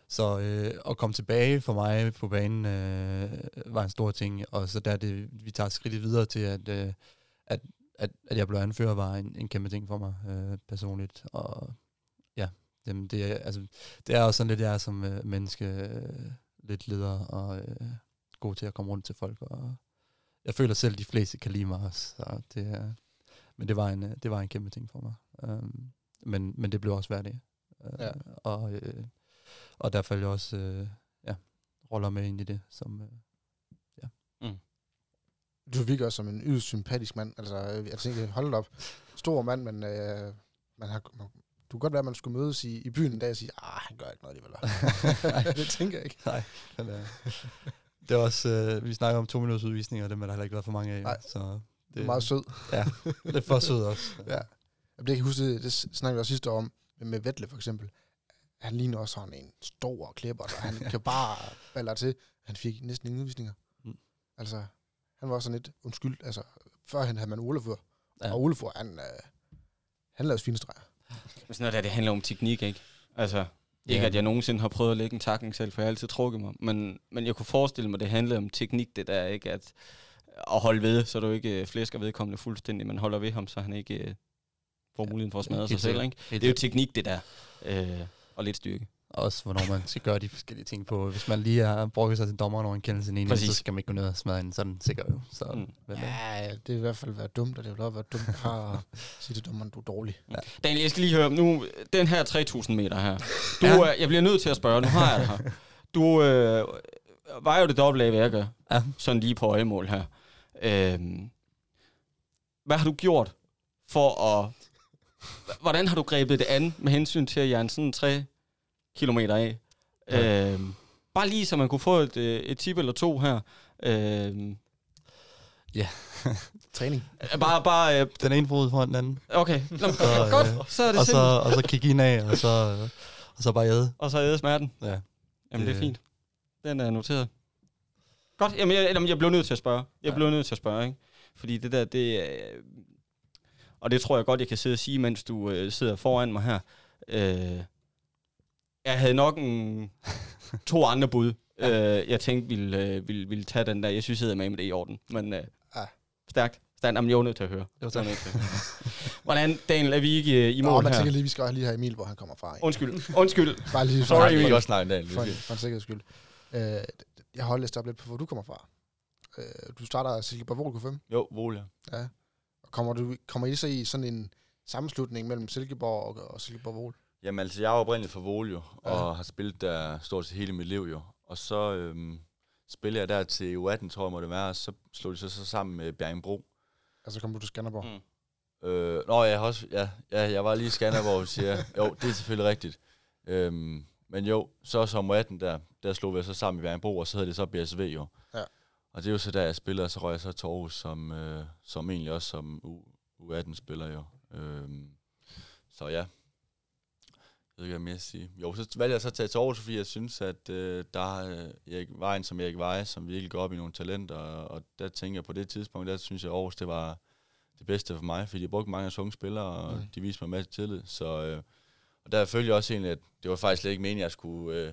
Så øh, at komme tilbage for mig på banen øh, var en stor ting, og så der det, vi tager skridtet videre til, at, øh, at, at, at jeg blev anfører, var en, en kæmpe ting for mig øh, personligt. Og ja, jamen, det, er, altså, det er også sådan lidt, jeg er som øh, menneske, øh, lidt leder og øh, god til at komme rundt til folk. Og jeg føler selv, at de fleste kan lide mig også. Så det, er, men det var, en, øh, det var en kæmpe ting for mig. Um, men, men det blev også hverdag. Uh, Ja. Og øh, og der faldt jeg også øh, ja, roller med ind i det, som øh, Du virker også som en yderst sympatisk mand. Altså, øh, jeg tænker, hold op. Stor mand, men øh, man har, man, du kan godt være, at man skulle mødes i, i byen en dag og sige, ah, han gør ikke noget alligevel. Nej, det tænker jeg ikke. Nej, men, øh, det er også, øh, vi snakker om to minutters udvisninger, og dem har der heller ikke været for mange af. Nej. Så Det er meget sød. Ja, lidt for sød også. Ja. Jamen, Det kan jeg huske, det, det snakkede vi også sidste år om, med, Vettle for eksempel. Han ligner også sådan en stor klipper, og han kan bare baller til. Han fik næsten ingen udvisninger. Mm. Altså, han var sådan lidt undskyld. Altså, førhen havde man Olefur, Ja. ja. og Olefur, han, øh, han lavede fine streger. Men sådan noget der, det handler om teknik, ikke? Altså, ikke Ja. at jeg nogensinde har prøvet at lægge en takning selv, for jeg har altid trukket mig. Men, men jeg kunne forestille mig, det handlede om teknik, det der, ikke? At, at holde ved, så du ikke øh, flæsker vedkommende fuldstændig, men holder ved ham, så han ikke øh, får muligheden for at smadre sig selv, ikke? Det er jo teknik, det der. Øh, og lidt styrke. Også hvornår man skal gøre de forskellige ting på. Hvis man lige har brugt sig til dommeren over en kendelse Præcis. så skal man ikke gå ned og smadre en sådan sikker jo. Så, Mm. Ja, det er i hvert fald været dumt, og det vil også være dumt at sige til dommeren, du er dårlig. Daniel, jeg skal lige høre, nu, den her 3000 meter her. Du, Ja. ja. jeg bliver nødt til at spørge, nu har jeg det her. Du øh, var jo det dobbelt af, hvad jeg gør. Ja. Sådan lige på øjemål her. Øh, hvad har du gjort for at... Hvordan har du grebet det an med hensyn til at jern sådan 3 kilometer af? Ja. Øh, bare lige så man kunne få et, øh, et tip eller to her. Øh, Træning. bare, bare, øh, den ene fod foran den anden. okay, Nå, Så, øh, godt, så er det Og så, simpelt. og så kigge ind af, og så, øh, og så bare æde. Og så æde smerten. Ja. Jamen, det, Det- er fint. Den er noteret. Godt. Jamen, jeg, jamen, jeg blev nødt til at spørge. Jeg Ja. blev nødt til at spørge, ikke? Fordi det der, det er... Og det tror jeg godt, jeg kan sidde og sige, mens du øh, sidder foran mig her. Øh, jeg havde nok en, to andre bud, ja. øh, jeg tænkte ville, øh, ville, ville tage den der. Jeg synes, jeg med med det i orden. Men øh, Ja. stærkt. Stærkt. Jamen, jeg er nødt til at høre. Jo, tak. nødt til at høre. Hvordan, Daniel, er vi ikke øh, i Nå, mål man her? tænker lige, vi skal lige have Emil, hvor han kommer fra. Ikke? Undskyld. Undskyld. Bare lige Sorry, for, vi Emil. også snakke dag. for, en, for en sikkerheds skyld. Øh, jeg har læst op lidt på, hvor du kommer fra. Øh, du starter af Silkeborg Vol K5. Jo, Volia. Ja. Og kommer, du, kommer I så i sådan en sammenslutning mellem Silkeborg og, og Silkeborg Vol? Jamen altså, jeg er oprindeligt fra Volio, Ja. og har spillet der stort set hele mit liv jo. Og så øhm, spillede jeg der til U18, tror jeg må det være, og så slog de så, så sammen med Bjergenbro. Altså kommer du til Skanderborg? Mm. Mm. Øh, nå, jeg har også, ja, ja, jeg var lige i Skanderborg, siger jeg. Jo, det er selvfølgelig rigtigt. Øhm, men jo, så som U18 der, der slog vi så sammen i Bjergenbro, og så hedder det så BSV jo. Ja. Og det er jo så der, jeg spiller, og så røg jeg så til Aarhus, som, øh, som egentlig også som U, U18-spiller jo. Øhm, så ja, jeg ved ikke, hvad mere at sige. Jo, så valgte jeg så at tage til Aarhus, fordi jeg synes, at øh, der er Erik Vejen som Erik Veje, som virkelig går op i nogle talenter, og, og der tænker jeg på det tidspunkt, der synes jeg, at Aarhus, det var det bedste for mig, fordi de brugte mange af unge spillere, og Mm. de viste mig masser tillid. Så, øh, og der følger også egentlig, at det var faktisk slet ikke meningen, at jeg skulle øh,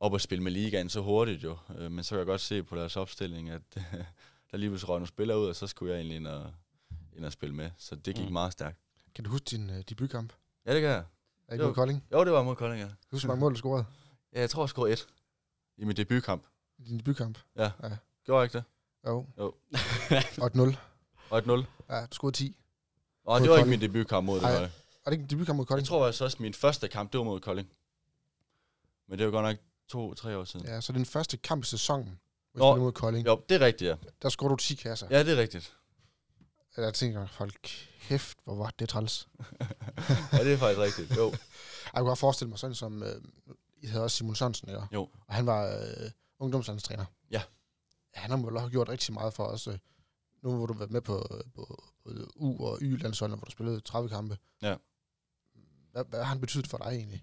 op og spille med ligaen så hurtigt jo. Øh, men så kan jeg godt se på deres opstilling, at der lige pludselig røg nogle spillere ud, og så skulle jeg egentlig ind og, ind og spille med. Så det gik Mm. meget stærkt. Kan du huske din uh, debutkamp? Ja, det kan jeg. Er ikke Jo. mod Kolding? Jo, det var mod Kolding, ja. Husk, hvor mange mål du scorede Ja, jeg tror, jeg scorede et i min debutkamp. i din debutkamp? Gjorde jeg ikke det? Jo. Jo. og et 0. Og et 0. Ja, du scorede 10. Og det var ikke Kolding. min debutkamp mod det. Var det. Og det ikke en debutkamp mod Kolding? Jeg tror altså også, min første kamp, det var mod Kolding. Men det var godt nok to-tre år siden. Ja, så den første kamp i sæsonen, hvor Nå. mod Kolding, Jo, det er rigtigt, ja. der scorede du 10 kasser. Ja, det er rigtigt. Jeg tænker, folk, kæft, hvor var det træls. Ja, det er faktisk rigtigt. Jo. Jeg kunne godt forestille mig sådan som, øh, I havde også Simon Sørensen, ikke? Jo. Og han var øh, ungdomslandstræner. Ja. Han har vel også gjort rigtig meget for os. Øh, nu hvor du været med på, på, på U- og Y-landsholdene, hvor du spillede 30 kampe. Ja. Hvad, hvad har han betydet for dig egentlig?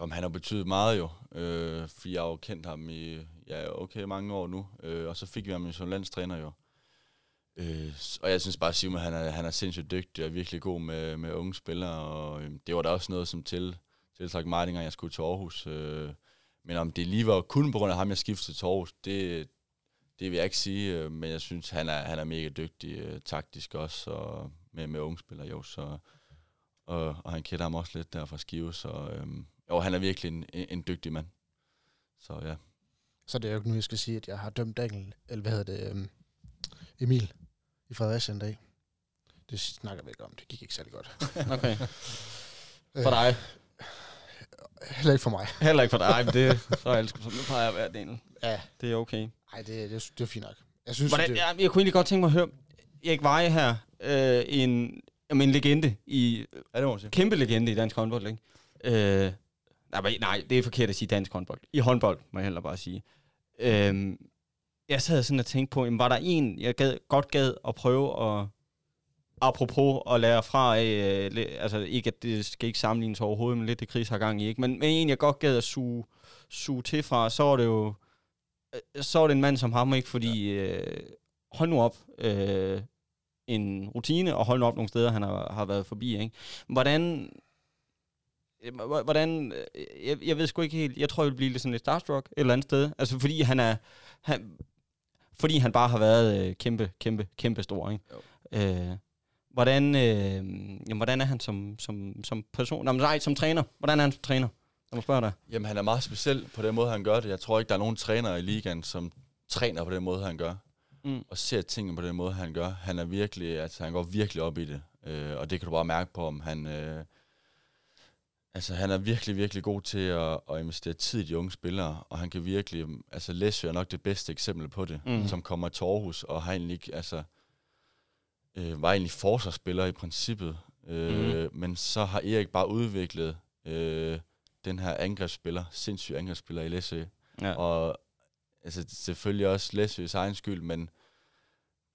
Jamen, han har betydet meget jo, øh, fordi jeg har jo kendt ham i ja, okay mange år nu, øh, og så fik vi ham som landstræner jo. Øh, og jeg synes bare, at Simon han er, han er sindssygt dygtig og virkelig god med, med unge spillere, og øh, det var da også noget, som til, tiltrak mig, dengang jeg skulle til Aarhus. Øh, men om det lige var kun på grund af ham, jeg skiftede til Aarhus, det, det vil jeg ikke sige, øh, men jeg synes, han er, han er mega dygtig øh, taktisk også, og med, med unge spillere jo, så, og, og han kender ham også lidt der fra Skive, så øh, jo, han er virkelig en, en, en dygtig mand. Så ja. Så det er jo ikke nu, jeg skal sige, at jeg har dømt Daniel, eller hvad hedder det, um, Emil i Fredericia en dag. Det snakker vi ikke om. Det gik ikke særlig godt. Okay. Øh, For dig. Heller ikke for mig. Heller ikke for dig, men det så er jeg som det plejer at være, Daniel. Ja. Det er okay. Nej, det, det, det er fint nok. Jeg synes, Hvordan, det, ja, jeg kunne egentlig godt tænke mig at høre, Erik Veje her, øh, en, jamen, en legende i, Ja, det må sige. kæmpe legende i dansk håndbold, ikke? Øh, nej, nej, det er forkert at sige dansk håndbold. I håndbold, må jeg heller bare sige. Øh, jeg sad sådan og tænkte på, jamen, var der en, jeg gad, godt gad at prøve at, apropos at lære fra øh, altså ikke at det skal ikke sammenlignes overhovedet, men lidt det kris har gang i, ikke? Men, men en, jeg godt gad at suge, suge til fra, så var det jo, øh, så var det en mand som ham, ikke? Fordi, øh, hold nu op, øh, en rutine, og hold nu op nogle steder, han har, har været forbi, ikke? Hvordan, øh, hvordan, øh, jeg, jeg ved sgu ikke helt, jeg tror, jeg vil blive lidt sådan lidt starstruck et eller andet sted, altså fordi han er, han, fordi han bare har været øh, kæmpe, kæmpe, kæmpe stor, ikke? Øh, hvordan, øh, jamen, hvordan er han som, som, som person, Nå, men nej, som træner, hvordan er han som træner? Jeg må spørge dig. Jamen, han er meget speciel på den måde, han gør det. Jeg tror ikke, der er nogen træner i ligaen, som træner på den måde, han gør. Mm. Og ser tingene på den måde, han gør. Han er virkelig, altså han går virkelig op i det. Øh, og det kan du bare mærke på, om han... Øh, altså, han er virkelig, virkelig god til at, at investere tid i de unge spillere. Og han kan virkelig... Altså, Læsø er nok det bedste eksempel på det. Mm. Som kommer til Aarhus og har egentlig ikke... Altså, øh, var egentlig forsvarsspiller i princippet. Øh, mm. Men så har Erik bare udviklet øh, den her angrebsspiller, sindssyg angrebsspiller i Læsø. Ja. Og altså, selvfølgelig også Læsøs egen skyld, men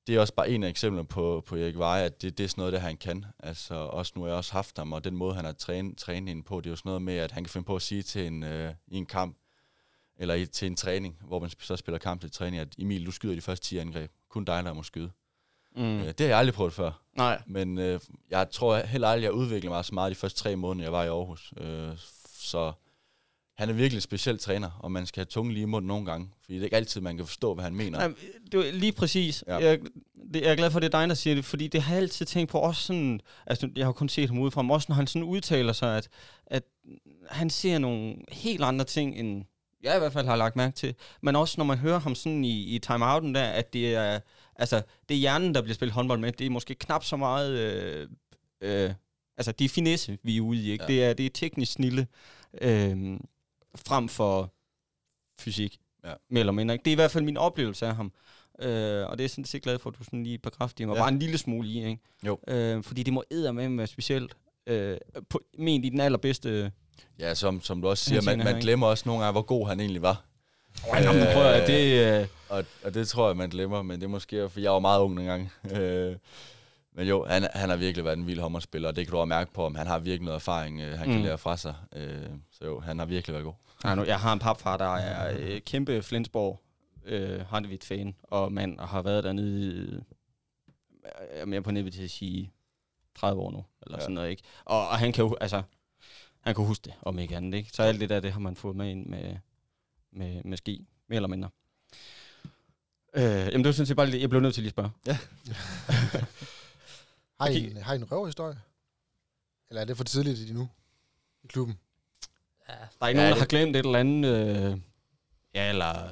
det er også bare en af eksemplerne på, på Erik Veje, at det, det er sådan noget, det han kan. Altså også nu har jeg også haft ham, og den måde, han har trænet, trænet ind på, det er jo sådan noget med, at han kan finde på at sige til en, øh, i en kamp, eller i, til en træning, hvor man så spiller kamp til træning, at Emil, du skyder de første 10 angreb. Kun dig, der må skyde. Mm. Øh, det har jeg aldrig prøvet før. Nej. Men øh, jeg tror heller aldrig, jeg udviklede mig så meget de første tre måneder, jeg var i Aarhus. Øh, så han er virkelig speciel træner, og man skal have tungen lige i munden nogle gange. Fordi det er ikke altid, man kan forstå, hvad han mener. Nej, det er lige præcis. Ja. Jeg, det, jeg er glad for, at det er dig, der siger det, fordi det har jeg altid tænkt på også sådan, altså jeg har kun set ham udefra, men også når han sådan udtaler sig, at, at han ser nogle helt andre ting, end jeg i hvert fald har lagt mærke til. Men også når man hører ham sådan i, i timeouten der, at det er, altså, det er hjernen, der bliver spillet håndbold med. Det er måske knap så meget, øh, øh, altså det er finesse, vi er ude i, ikke? Ja. Det, er, det er teknisk snille, øh, frem for fysik, Ja. mere eller mindre. Ikke? Det er i hvert fald min oplevelse af ham. Øh, og det er jeg sådan set glad for, at du sådan lige bekræfter mig. Ja. Bare en lille smule i, ikke? Jo. Øh, fordi det må med være specielt. Øh, på, men i den allerbedste... Ja, som, som du også siger, man, man glemmer også nogle gange, hvor god han egentlig var. Øh, Nå, men prøv at det... Øh, Og, og det tror jeg, man glemmer, men det er måske, for jeg var meget ung dengang. Øh, men jo, han, han har virkelig været en vild håndboldspiller, og det kan du også mærke på, om han har virkelig noget erfaring, øh, han kan Mm. lære fra sig. Øh, så jo, han har virkelig været god. nej, nu, jeg har en papfar, der er øh, kæmpe Flensborg øh, Handevidt-fan, og man har været dernede øh, Jeg mere på nippet til at sige 30 år nu, eller Ja. ja. sådan noget, ikke? Og, og han kan jo, altså... Han kan huske det, om ikke andet, ikke? Så alt det der, det har man fået med ind med, med, med ski, mere eller mindre. Øh, jamen det var sådan set bare lige, jeg blev nødt til lige at spørge. Har I, en, har I en røverhistorie? Eller er det for tidligt i nu? I klubben? Ja, Der er ikke Ja, nogen, der det- har glemt et eller andet, øh, ja, eller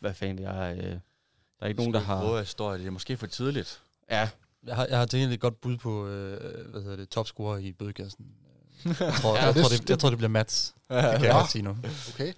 hvad fanden det er, øh, der er ikke nogen, der har, Hvor historie, det er måske for tidligt. ja, Jeg har, jeg har tænkt et godt bud på, øh, hvad hedder det, topscorer i bødekassen. Jeg tror, Ja, ja, jeg, det- tror, det, jeg tror, det bliver Mats. Det kan jeg Nå. godt sige nu. Okay.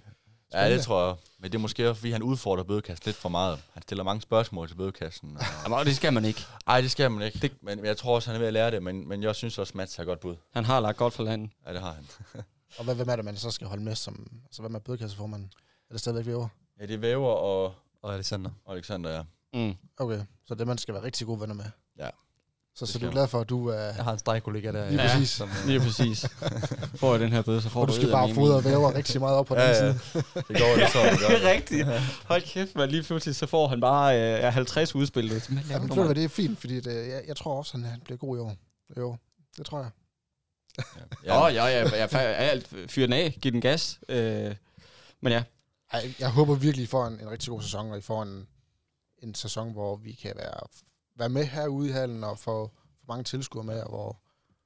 Ja, det tror jeg. Men det er måske også, fordi han udfordrer bødekassen lidt for meget. Han stiller mange spørgsmål til bødekassen. Og... Jamen, det skal man ikke. Ej, det skal man ikke. Det... Men jeg tror også, han er ved at lære det. Men, men jeg synes også, Mats har godt bud. Han har lagt godt for landet. Ja, det har han. Og hvad, hvem er det, man så skal holde med som... Altså, hvem er bødekasseformanden? Er det stadigvæk væver? Ja, det er Væver og Og Alexander. og Alexander, ja. Mm. Okay, så det man skal være rigtig gode venner med. Ja. Så, så du er glad for, at du er... Jeg har en stregkollega der. Lige Ja. præcis. Som, øh, Lige præcis. Får jeg den her bøde, så får Og du du skal bare fodre og væver rigtig meget op på den Ja, side. ja. Det går jo så. Det, det er rigtigt. Hold kæft, man. Lige pludselig så får han bare øh, 50 udspil. Det er Ja, men ved du det er fint, fordi det, jeg, jeg tror også, han, han bliver god i år. Jo, det tror jeg. Ja, ja, ja, ja, ja, alt fyr den af, giv den gas. Øh, men ja, Ej, jeg håber virkelig, I får en, en rigtig god sæson, og I får en, en sæson, hvor vi kan være, være med herude i hallen og få, få mange tilskuere med, hvor,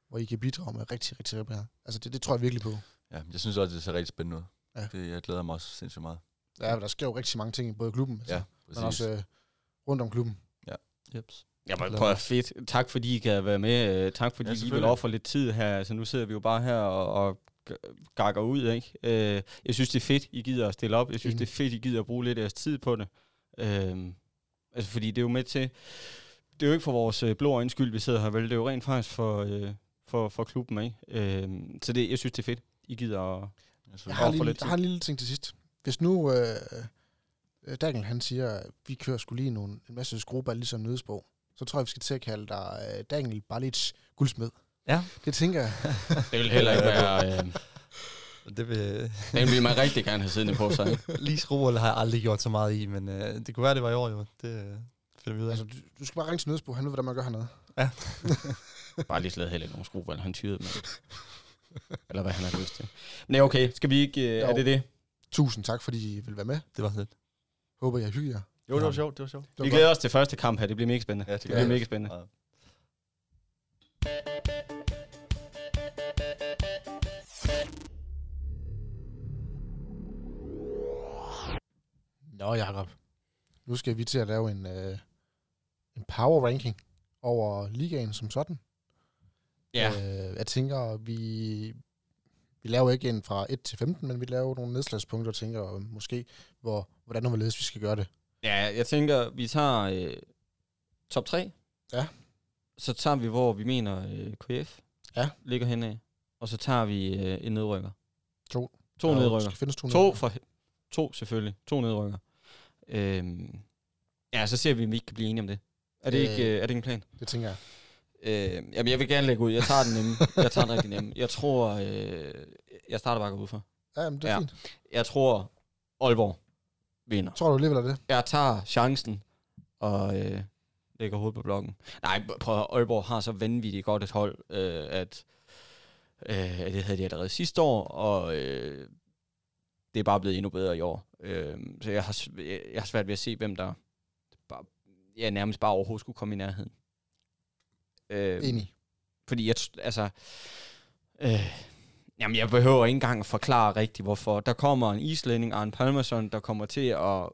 hvor I kan bidrage med rigtig, rigtig rigtig her. Altså, det, det tror jeg virkelig på. ja, jeg synes også, det ser rigtig spændende ud. Ja. Det, jeg glæder mig også sindssygt meget. Ja, der sker jo rigtig mange ting i både klubben, altså, Ja, men også øh, rundt om klubben. Jeps. Ja, men prøv at fedt. Tak fordi I kan være med. Øh, Tak fordi Ja, I vil ofre lidt tid her. Altså nu sidder vi jo bare her og, og gakker ud, ikke? Øh, Jeg synes, det er fedt, I gider at stille op. Jeg synes, Enig. det er fedt, I gider at bruge lidt af jeres tid på det. Øh, Altså fordi det er jo med til... Det er jo ikke for vores øh, blå øjens skyld, vi sidder her, vel? Det er jo rent faktisk for, øh, for, for klubben, ikke? Øh, Så det, jeg synes, det er fedt, I gider at... Jeg Jeg har, lille, lidt jeg har en lille ting til sidst. Hvis nu øh, øh, Daniel han siger, at vi kører skulle lige nogle, en masse skrueball ligesom Nødsborg, så tror jeg, vi skal til at kalde dig øh, Daniel Balic guldsmed. Ja. Det tænker jeg. Det vil heller ikke være... Øh, Det vil, den vil man rigtig gerne have siddende på sig, lige skruer har jeg aldrig gjort så meget i, men øh, det kunne være, det var i år jo. Det øh, finder vi ud af. Altså, du, du skal bare ringe til Nødsborg, han ved, hvordan man gør hernede. Bare lige slet heller ikke nogen skrueball, han tyrede med. Eller hvad han har lyst til. Men ja, okay, skal vi ikke... Øh, er det det? Tusind tak, fordi I vil være med. Det var lidt. Håber, jeg hygger jer. jo, det var sjovt, det var sjovt. Vi glæder os til første kamp her, det bliver mega spændende. Ja, det det bliver mega spændende. Ja. Nå, Jacob. Nu skal vi til at lave en, øh, en power ranking over ligaen som sådan. Ja, Øh, jeg tænker, vi, vi laver ikke en fra 1 til 15, men vi laver nogle nedslagspunkter og tænker øh, måske, hvor, hvordan og hvorledes vi skal gøre det. ja jeg tænker, vi tager øh, top 3. Ja. Så tager vi, hvor vi mener øh, KF Ja. ligger henne Og så tager vi øh, en nedrykker. To. To Der nedrykker. skal findes to, To nedrykker. for to selvfølgelig. To nedrykker. Øhm, ja, så ser vi, om vi ikke kan blive enige om det. Er det, Øh. ikke, øh, er det en plan? Det tænker jeg. Øh, jamen, jeg vil gerne lægge ud. Jeg tager den nemme. Jeg tager den rigtig nemme. Jeg tror, øh, jeg starter bare ud for. Ja, men det er Ja. fint. Jeg tror, Aalborg vinder. Tror du alligevel er det? Jeg tager chancen og øh, lægger hovedet på blokken. Nej, prøv Aalborg har så vanvittigt godt et hold, øh, at øh, det havde de allerede sidste år, og øh, det er bare blevet endnu bedre i år. Øh, så jeg har, jeg har svært ved at se, hvem der bare, ja, nærmest bare overhovedet skulle komme i nærheden. Øh, Enig. fordi jeg, altså, øh, jamen jeg behøver ikke engang at forklare rigtigt, hvorfor. Der kommer en islænding, Arne Palmerson, der kommer til at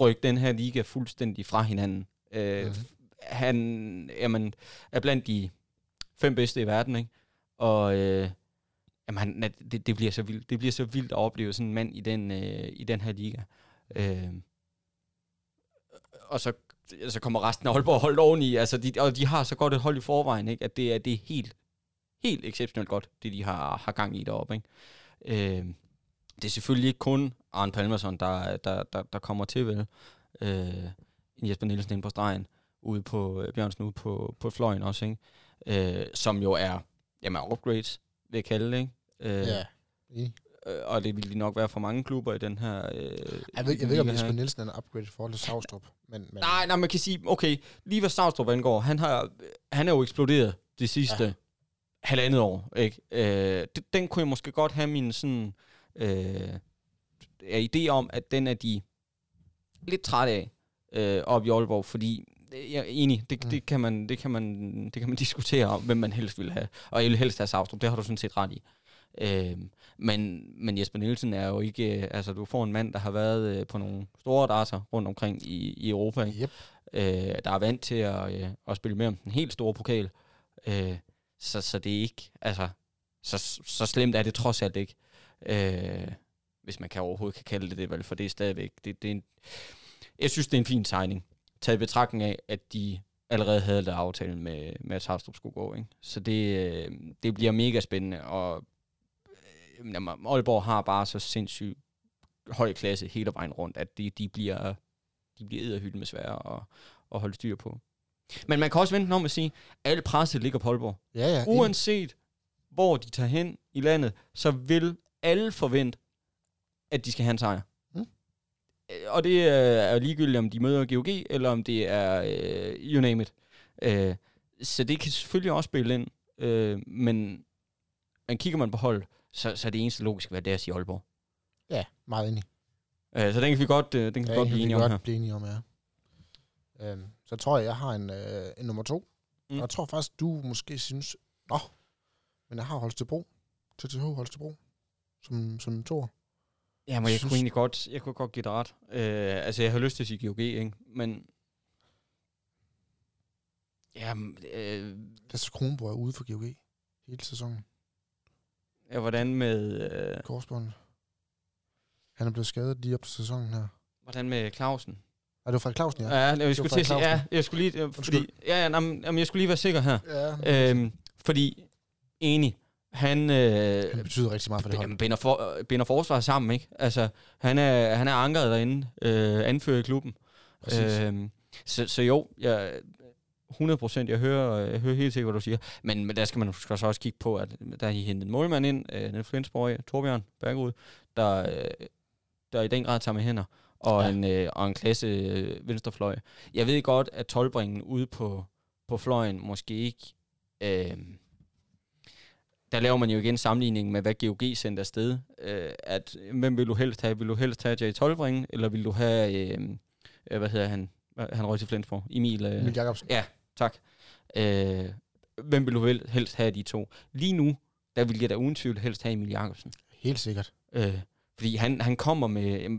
rykke den her liga fuldstændig fra hinanden. Øh, Mhm. Han jamen, er blandt de fem bedste i verden, ikke? Og øh, jamen, han, det, det, bliver så vildt. det bliver så vildt at opleve sådan en mand i den, øh, i den her liga. Øh, og så, så kommer resten af Aalborg holdt oveni. Altså, de, og de har så godt et hold i forvejen, ikke? at det er, det er helt, helt exceptionelt godt, det de har, har gang i deroppe. Ikke? Øh, det er selvfølgelig ikke kun Arne Palmerson, der, der, der, der kommer til, vel? Øh, Jesper Nielsen ind på stregen, ude på øh, Bjørnsen ude på, på fløjen også, ikke? Øh, som jo er, jamen, upgrades, vil jeg kalde det, ikke? Øh, Ja øh, og det vil de nok være for mange klubber i den her øh, Jeg ved, jeg ved ikke, om Jesper? Nielsen er en upgrade i forhold til Savstrup. Men, men Nej, nej, man kan sige, okay, lige hvad Stavstrup angår, han, har, han er jo eksploderet det sidste ja. Halvandet år, ikke? Øh, den, kunne jeg måske godt have min sådan, øh, idé om, at den er de lidt træt af øh, op i Aalborg, fordi øh, jeg er enig, det, Mm. det, kan man, det, kan man, det kan man diskutere om, hvem man helst vil have. Og jeg vil helst have Savstrup, det har du sådan set ret i. Øh, men, men Jesper Nielsen er jo ikke, øh, altså du får en mand, der har været øh, på nogle store darter rundt omkring i, i Europa? Yep. øh, der er vant til at, øh, at spille med om den helt store pokal. Øh, så, så det er ikke, altså, så, så slemt er det trods alt ikke. Øh, hvis man kan overhovedet kan kalde det det, vel, for det er stadigvæk, det, det er en, jeg synes, det er en fin signing, taget i betragtning af, at de allerede havde der aftale med, med at Sarstrup skulle gå. Ikke? Så det, øh, det bliver mega spændende, og jamen, Aalborg har bare så sindssygt høj klasse hele vejen rundt, at de, de bliver de bliver edderhylden med svære at, at holde styr på. Men man kan også vente om at sige, at alle presset ligger på Aalborg. Ja, ja. Uanset hvor de tager hen i landet, så vil alle forvente, at de skal have en sejr. Mm. Og det er ligegyldigt, om de møder GOG, eller om det er øh, you name it. Øh, så det kan selvfølgelig også spille ind. Øh, men, men kigger man på hold, så, så er det eneste logiske, hvad det er at sige Aalborg. Ja, meget enig. Øh, så den kan vi godt, øh, den kan vi Ja, godt det blive enige vi om godt her. blive enige om, ja. Øhm, så tror jeg, jeg har en, øh, en nummer to. Mm. Og jeg tror faktisk, du måske synes... Nå, men jeg har Holstebro. TTH Holstebro. Som, som toer. Ja, men jeg Synes- kunne egentlig godt, jeg kunne godt give dig ret. Øh, altså, jeg har lyst til at sige GOG, ikke? Men... Jamen, øh, Lasse Kronborg er ude for GOG hele sæsonen. Ja, hvordan med... Øh, Korsbånd. Han er blevet skadet lige op til sæsonen her. hvordan med Clausen? Er det var Frederik Clausen, ja? Ja, ja jeg skulle til at sige, ja, jeg skulle lige, øh, fordi, ja, ja, jamen, jamen, jeg skulle lige være sikker her. ja. Øhm, fordi, enig, han, øh, Han betyder rigtig meget for det hold. binder, for, øh, binder forsvaret sammen, ikke? Altså, han er, han er ankeret derinde, øh, anfører i klubben. Præcis. Øhm, så, så jo, jeg, 100 procent, jeg hører, jeg hører helt sikkert, hvad du siger. Men, men der skal man skal så også kigge på, at der har I hentet en målmand ind, øh, nede Flensborg, Torbjørn Bergerud, der, øh, der i den grad tager med hænder, og, Ja. en, øh, og en klasse øh, venstrefløj. Jeg ved godt, at tolvbringen ude på, på fløjen måske ikke... Øh, der laver man jo igen sammenligning med, hvad GOG sendte afsted. Øh, at, hvem vil du helst have? Vil du helst have Jay Tolbringen, eller vil du have... Øh, øh, hvad hedder han? Han røg til Flensborg. Emil... Øh, Emil Jacobsen. Ja, tak. Øh, hvem vil du helst have af de to? Lige nu, der vil jeg da uden tvivl helst have Emil Jacobsen. Helt sikkert. Øh, fordi han, han kommer med øh,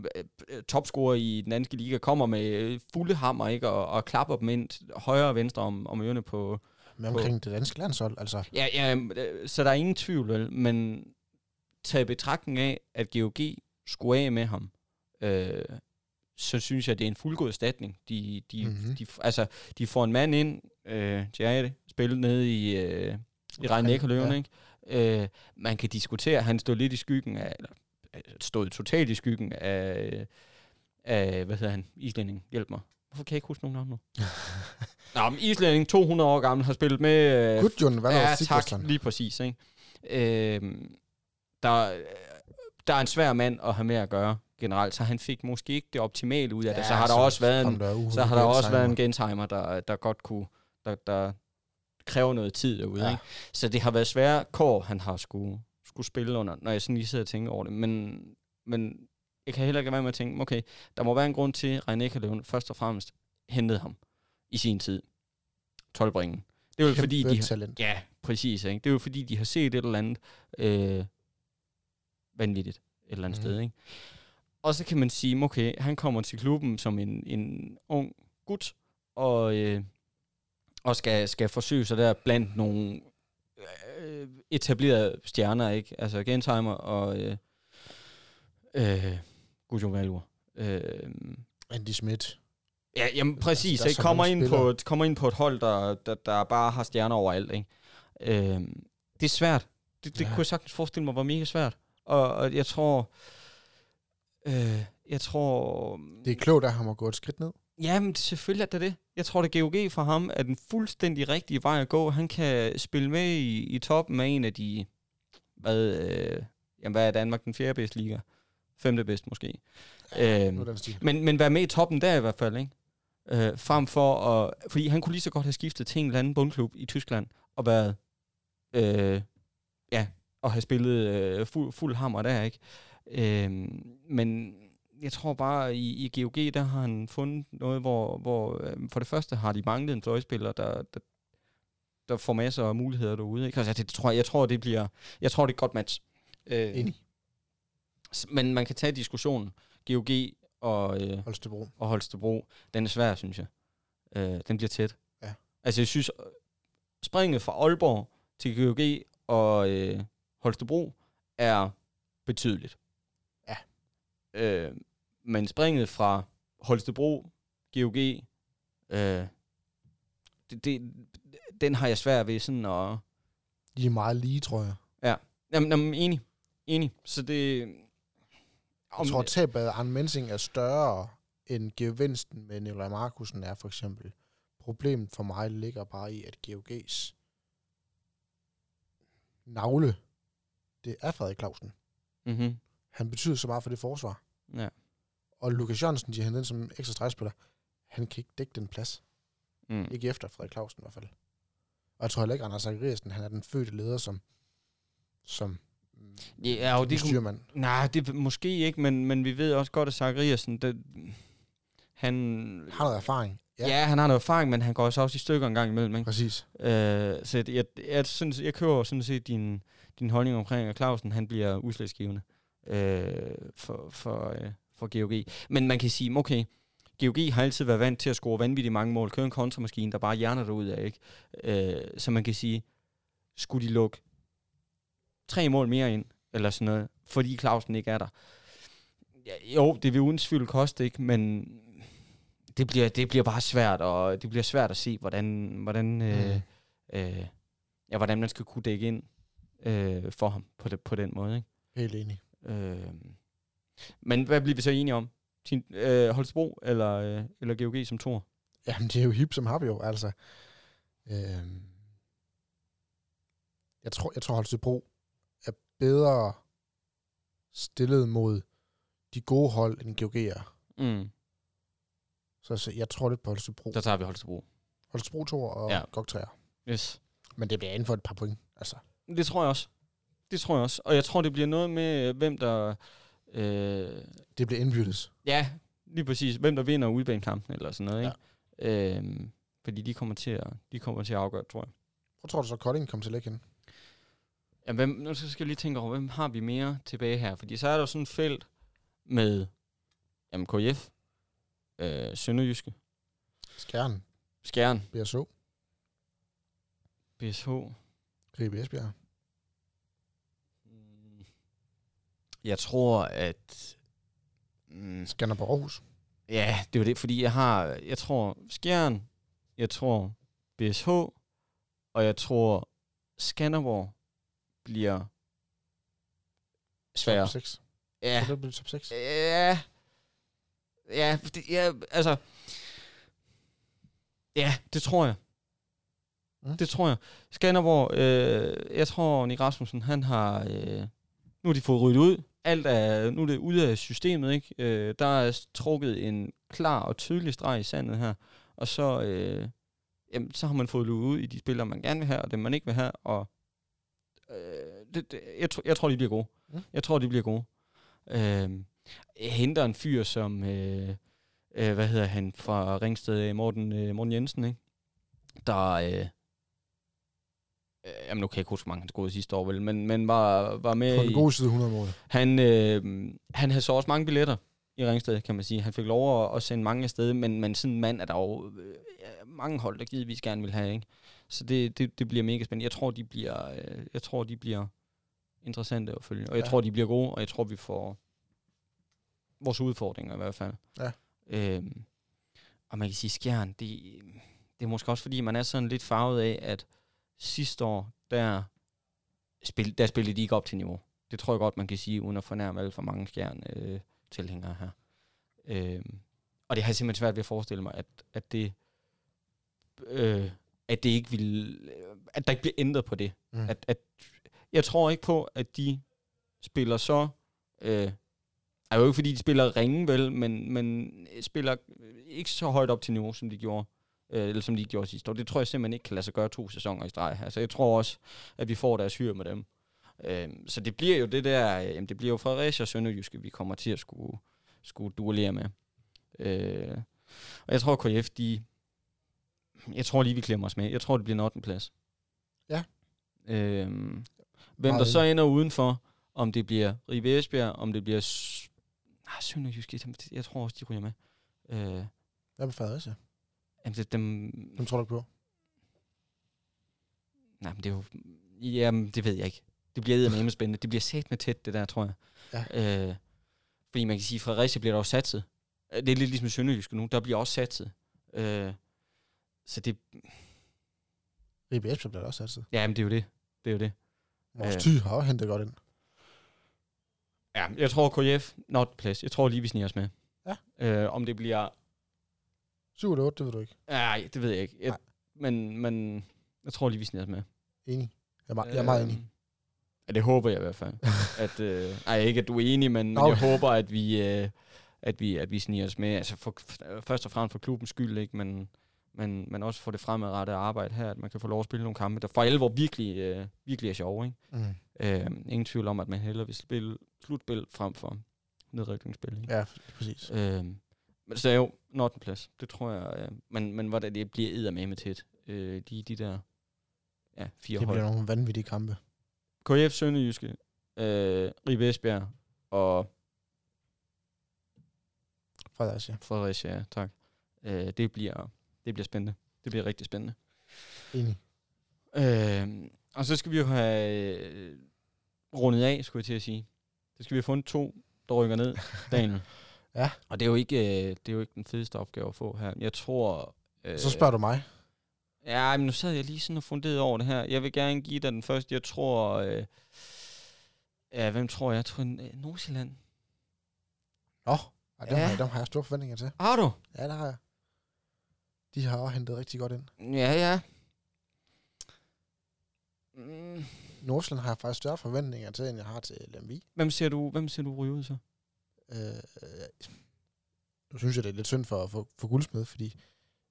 øh, topscorer i den danske liga, kommer med øh, fulde hammer, ikke? Og, og klapper dem ind højre og venstre om, om ørerne på... Med omkring det danske landshold, altså. Ja, ja, øh, så der er ingen tvivl, vel? Men tag i betragtning af, at GOG skulle af med ham, øh, så synes jeg, det er en fuldgod erstatning. De, de, Mhm. mm-hmm. de, altså, de får en mand ind, øh, Jade, spillet nede i, øh, i rhein Ja. ja. ikke? Øh, man kan diskutere, han stod lidt i skyggen af, eller øh, stod totalt i skyggen af, af hvad hedder han, islænding, hjælp mig. Hvorfor kan jeg ikke huske nogen navn nu? Nå, men islænding, 200 år gammel, har spillet med... Øh, Gudjon, hvad ja, tak, lige præcis. Ikke? Øhm, der, der er en svær mand at have med at gøre generelt, så han fik måske ikke det optimale ud af det. Så har der også været en, kom så har der også været en gentimer, der, der godt kunne, der, der kræver noget tid derude. Ja. Ja. Ikke? Så det har været svære kår, han har skulle, skulle spille under, når jeg sådan lige sidder og tænker over det. Men, men jeg kan heller ikke være med at tænke, okay, der må være en grund til, at René Kaløven først og fremmest hentede ham i sin tid. 12 Det er jo fordi, de har, talent. Ja, præcis. Ikke? Det er jo fordi, de har set et eller andet øh, vanvittigt et eller andet mm. sted. Ikke? Og så kan man sige, okay, han kommer til klubben som en, en ung gut, og, øh, og skal, skal forsøge sig der blandt nogle øh, etablerede stjerner, ikke? Altså Gensheimer og øh, øh, Gujo Valur. Øh, Andy Schmidt. Ja, jamen præcis. der er ikke? så Kommer, ind på, kommer ind på et hold, der, der, der bare har stjerner overalt. Ikke? Øhm, det er svært. Det, det Ja. ja. kunne jeg sagtens forestille mig var mega svært. Og, og jeg tror... Øh, jeg tror... Det er klogt af ham at gå et skridt ned. Jamen, selvfølgelig er det det. Jeg tror, det GOG for ham er den fuldstændig rigtige vej at gå. Han kan spille med i, i toppen af en af de... Hvad, øh, jamen, hvad er Danmark? Den fjerde bedste liga? Femte bedst måske. Den stil. men, men være med i toppen der i hvert fald, ikke? Øh, frem for at... Fordi han kunne lige så godt have skiftet til en eller anden bundklub i Tyskland og været... Øh, ja, og have spillet øh, fuld, fuld hammer der, ikke? Øh, men jeg tror bare, i, i GOG, der har han fundet noget, hvor, hvor øh, for det første har de manglet en fløjspiller, der, der, der får masser af muligheder derude. Ikke? Altså, det tror, jeg, jeg tror, det bliver... Jeg tror, det er et godt match. Øh, Enig. men man kan tage diskussionen. GOG og, øh, Holstebro. og Holstebro, den er svær, synes jeg. Øh, den bliver tæt. Ja. Altså, jeg synes, springet fra Aalborg til GOG og øh, Holstebro er betydeligt. Ja. Øh, men springet fra Holstebro, GOG, øh, det, det, den har jeg svært ved sådan at... De er meget lige, tror jeg. Jamen, jamen enig. Enig. Så det... Jeg tror, tabet af Arne Mensing er større end gevinsten med Nikolaj Markusen er for eksempel. Problemet for mig ligger bare i, at GOG's navle, det er Frederik Clausen. Mm-hmm. Han betyder så meget for det forsvar. Ja. Og Lukas Jørgensen, de ind som ekstra stregspiller, han kan ikke dække den plads. Mm. Ikke efter Frederik Clausen i hvert fald. Og jeg tror heller ikke, Anders Zachariasen, han er den fødte leder, som, som Ja, og det kunne, styrmand. nej, det måske ikke, men, men vi ved også godt, at Zachariasen, det, han, Har noget erfaring. ja. ja. han har noget erfaring, men han går så også i stykker en gang imellem, ikke? Præcis. Øh, så jeg, jeg, jeg, synes, jeg køber sådan set din, din holdning omkring, at Clausen han bliver udslagsgivende øh, for, for, øh, for GOG. Men man kan sige, okay, GOG har altid været vant til at score vanvittigt mange mål, køre en kontramaskine, der bare hjerner derud af, ikke? Øh, så man kan sige, skulle de lukke tre mål mere ind, eller sådan noget, fordi Clausen ikke er der. Ja, jo, det vil uden tvivl koste, ikke? Men det bliver, det bliver bare svært, og det bliver svært at se, hvordan, hvordan, øh, øh, ja, hvordan man skal kunne dække ind øh, for ham på, det, på den måde. Ikke? Helt enig. Øh, men hvad bliver vi så enige om? Tin, øh, Holstebro eller, øh, eller GOG som tor? Jamen, det er jo hip som hap jo, altså. Øhm, jeg tror, jeg tror Holstebro er bedre stillet mod de gode hold, end GOG er. Mm. Så, så jeg tror lidt på Holstebro. Der tager vi Holstebro. Holstebro 2 og ja. GOG 3. Yes. Men det bliver inden for et par point. Altså, Det tror jeg også. Det tror jeg også. Og jeg tror, det bliver noget med, øh, hvem der... Øh, det bliver indbyrdes. ja, lige præcis. Hvem der vinder udbanekampen eller sådan noget. Ja. Ikke? Øh, fordi de kommer, til at, de kommer til at afgøre, tror jeg. Hvor tror du så, Kolding kommer til at lægge hen? Ja, hvem, nu skal jeg lige tænke over, hvem har vi mere tilbage her? Fordi så er der jo sådan et felt med jamen, KF, øh, Sønderjyske, Skjern, Skjern, BSO, BSH. Ribe Esbjerg. Mm. Jeg tror, at... Mm, Skanderborg Aarhus. ja, det er jo det, fordi jeg har... Jeg tror Skjern, jeg tror BSH, og jeg tror Skanderborg bliver sværere. Top 6. Ja, Så det bliver top 6. Ja. Ja, det, ja, altså... Ja, det tror jeg. Mm. Det tror jeg. Skanderborg, øh, jeg tror, Nick Rasmussen, han har... Øh, nu har de fået ryddet ud. Alt er, nu er det ude af systemet, ikke? Øh, der er trukket en klar og tydelig streg i sandet her. Og så, øh, jamen, så har man fået luet ud i de spillere, man gerne vil have, og dem, man ikke vil have. Og øh, det, det, jeg, tror, jeg tror, de bliver gode. Mm. Jeg tror, de bliver gode. Øh, jeg henter en fyr som, øh, øh, hvad hedder han, fra Ringsted, Morten, øh, Morten Jensen, ikke? Der, øh, jamen nu kan jeg ikke huske, hvor mange han scorede sidste år, vel, men, men var, var med På den gode side 100 mål. han, øh, han havde så også mange billetter i Ringsted, kan man sige. Han fik lov at, at sende mange afsted, men, men sådan en mand er der jo øh, mange hold, der givetvis gerne vil have, ikke? Så det, det, det bliver mega spændende. Jeg tror, de bliver, øh, jeg tror, de bliver interessante at følge. Og jeg Ja. tror, de bliver gode, og jeg tror, vi får vores udfordringer i hvert fald. Ja. Øhm, og man kan sige, Skjern, det, det er måske også, fordi man er sådan lidt farvet af, at sidste år, der, spil, der spillede de ikke op til niveau. Det tror jeg godt, man kan sige, uden at fornærme alle for mange Skjern øh, tilhængere her. Øhm, og det har jeg simpelthen svært ved at forestille mig, at, at det øh, at det ikke vil, at der ikke bliver ændret på det. Mm. At, at, jeg tror ikke på, at de spiller så, øh, er jo ikke fordi de spiller ringe vel, men, men spiller ikke så højt op til niveau, som de gjorde, øh, eller som de gjorde sidste år. Det tror jeg simpelthen ikke kan lade sig gøre to sæsoner i streg her. Så jeg tror også, at vi får deres hyr med dem. Øh, så det bliver jo det der, øh, det bliver jo Fredericia og Sønderjyske, vi kommer til at skulle, skulle duellere med. Øh, og jeg tror, KF, de, jeg tror lige, vi klemmer os med. Jeg tror, det bliver en 8. plads. Ja. Øhm, hvem Meget der så ender udenfor, om det bliver Ribe Esbjerg, om det bliver S- ah, Sønderjysk, jeg, jeg tror også, de ryger med. Øh, Hvad med Fredericia? Jamen, det, dem, Hvem tror du på? nej, men det er jo, jamen, det ved jeg ikke. Det bliver med spændende. Det bliver sat med tæt, det der, tror jeg. Ja. Øh, fordi man kan sige, at Fredericia bliver der også satset. Øh, Det er lidt ligesom Sønderjysk nu. Der bliver også satset. Øh, så det, Ribe Esbjerg bliver der også altid. ja, men det er jo det. Det er jo det. Vores Øh. ty har også hentet godt ind. Ja, jeg tror KF, not plads. Jeg tror lige, vi sniger os med. Ja. Øh, om det bliver... 7 eller 8, det ved du ikke. Nej, det ved jeg ikke. Jeg, Nej. men, men jeg tror lige, vi sniger os med. Enig. Jeg er, me- jeg er meget enig. Øhm, Ja, det håber jeg i hvert fald. at, øh, ej, ikke at du er enig, men, men Nå. jeg håber, at vi, øh, at vi, at vi sniger os med. Altså for, først og fremmest for klubbens skyld, ikke? Men, men, men også for det fremadrettede arbejde her, at man kan få lov at spille nogle kampe, der for alvor virkelig, øh, virkelig er sjove. Ikke? Mm. Øh, ingen tvivl om, at man hellere vil spille slutspil frem for nedrykningsspil. Ikke? Ja, præcis. Øh, men så jo 8. plads. Det tror jeg. Øh, men, men hvordan det bliver eddermame med tæt. Øh, de, de der ja, fire Det hold. bliver nogle vanvittige kampe. KF Sønderjyske, øh, Ribe Esbjerg og Fredericia. Fredericia, ja, tak. Øh, det, bliver, det bliver spændende. Det bliver rigtig spændende. Enig. Øh, og så skal vi jo have øh, rundet af, skulle jeg til at sige. Så skal vi have fundet to, der rykker ned, Daniel. Ja. Og det er, jo ikke, øh, det er jo ikke den fedeste opgave at få her. Jeg tror... Øh, Så spørger du mig. Ja, men nu sad jeg lige sådan og funderede over det her. Jeg vil gerne give dig den første. Jeg tror... Øh, ja, hvem tror jeg? Jeg tror øh, Nordsjælland. Nå, ej, dem, Ja. har jeg, dem har jeg store forventninger til. Har du? Ja, det har jeg. De har også hentet rigtig godt ind. Ja, ja. Mm, Nordsjælland har jeg faktisk større forventninger til, end jeg har til Lemvi. hvem ser du, hvem ser du ryge ud så? Øh, nu synes jeg, det er lidt synd for, for, for Guldsmed, fordi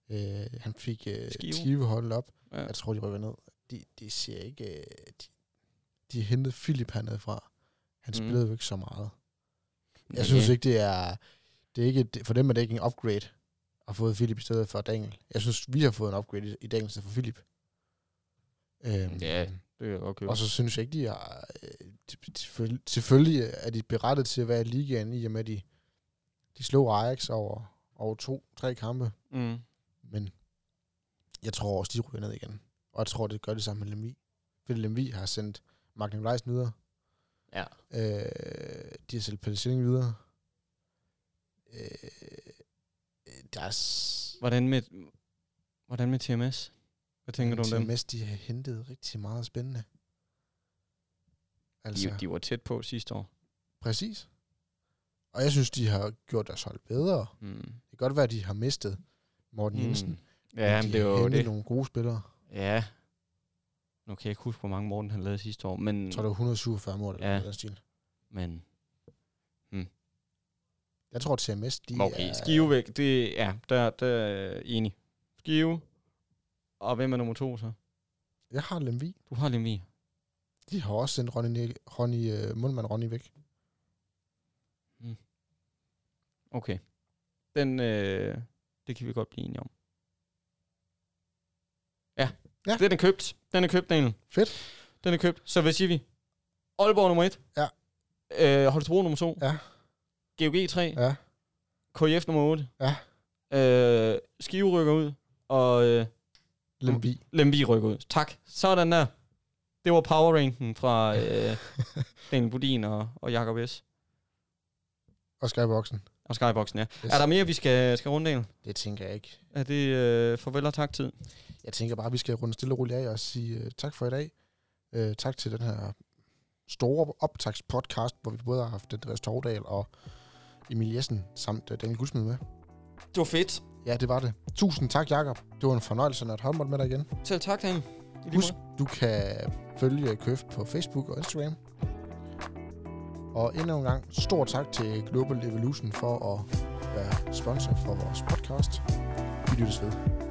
øh, han fik øh, Skive. Skive. Holdet op. Ja. Jeg tror, de rykker ned. De, de ser ikke... Øh, de, de hentet Philip hernede fra. Han Mhm. spillede jo ikke så meget. Jeg Ja, synes ikke, det er... Det er ikke, for dem er det ikke en upgrade at få Philip i stedet for Daniel. Jeg synes, vi har fået en upgrade i, i Daniel for Philip. Øhm, Ja, Det kan jeg godt købe. Og så synes jeg ikke, de har... øh, Selvfølgelig, er de berettet til at være i ligaen, i og med, at de, de slog Ajax over, over to, tre kampe. Mm. Men jeg tror også, de ryger ned igen. Og jeg tror, det gør det samme med Lemvi. Fordi Lemvi har sendt Mark Nikolajsen videre. Ja. Øh, de har sendt Pelle videre. Øh, deres... Hvordan med, hvordan med TMS? Hvad tænker du om dem? TMS, de har hentet rigtig meget spændende. Altså, De, de var tæt på sidste år. præcis. Og jeg synes, de har gjort deres hold bedre. Mm. Det kan godt være, at de har mistet Morten Jensen. Mm. Ja, men de det er jo det. nogle gode spillere. Ja. Nu kan jeg ikke huske, hvor mange Morten han lavede sidste år, men... Jeg tror, det var 147 mål eller Ja. den stil. men Jeg tror, at TMS, de okay, er... Skive væk, det, ja, der, der er enig. Skive. Og hvem er nummer to så? Jeg har Lemvi. Du har Lemvi. De har også sendt Ronny, Ronny uh, Mundmann Ronny væk. Okay. Den, øh, det kan vi godt blive enige om. Ja. Ja. Den er købt. Den er købt, Daniel. Fedt. Den er købt. Så hvad siger vi? Aalborg nummer 1. Ja. Øh, Holstebro nummer 2. Ja. GOG 3. Ja. KF nummer 8. Ja. Øh, Skive rykker ud. Og øh, Lemvi. Lemvi rykker ud. Tak. Sådan der. Det var power ranken fra øh, Daniel Budin og, og Jakob S. Og Skyboxen. Og Skyboxen, ja. Yes. Er der mere, vi skal, skal runde, Daniel? Det tænker jeg ikke. Er det øh, farvel og tak tid? Jeg tænker bare, at vi skal runde stille og roligt af og sige uh, tak for i dag. Uh, tak til den her store optagspodcast, hvor vi både har haft Andreas Tordal og Emil Jessen samt uh, Daniel Guldsmed med. Det var fedt. Ja, det var det. Tusind tak, Jakob. Det var en fornøjelse at håndbold med dig igen. Selv tak, Daniel. Husk, du kan følge Køf på Facebook og Instagram. Og endnu en gang, stor tak til Global Evolution for at være sponsor for vores podcast. Vi lyttes ved.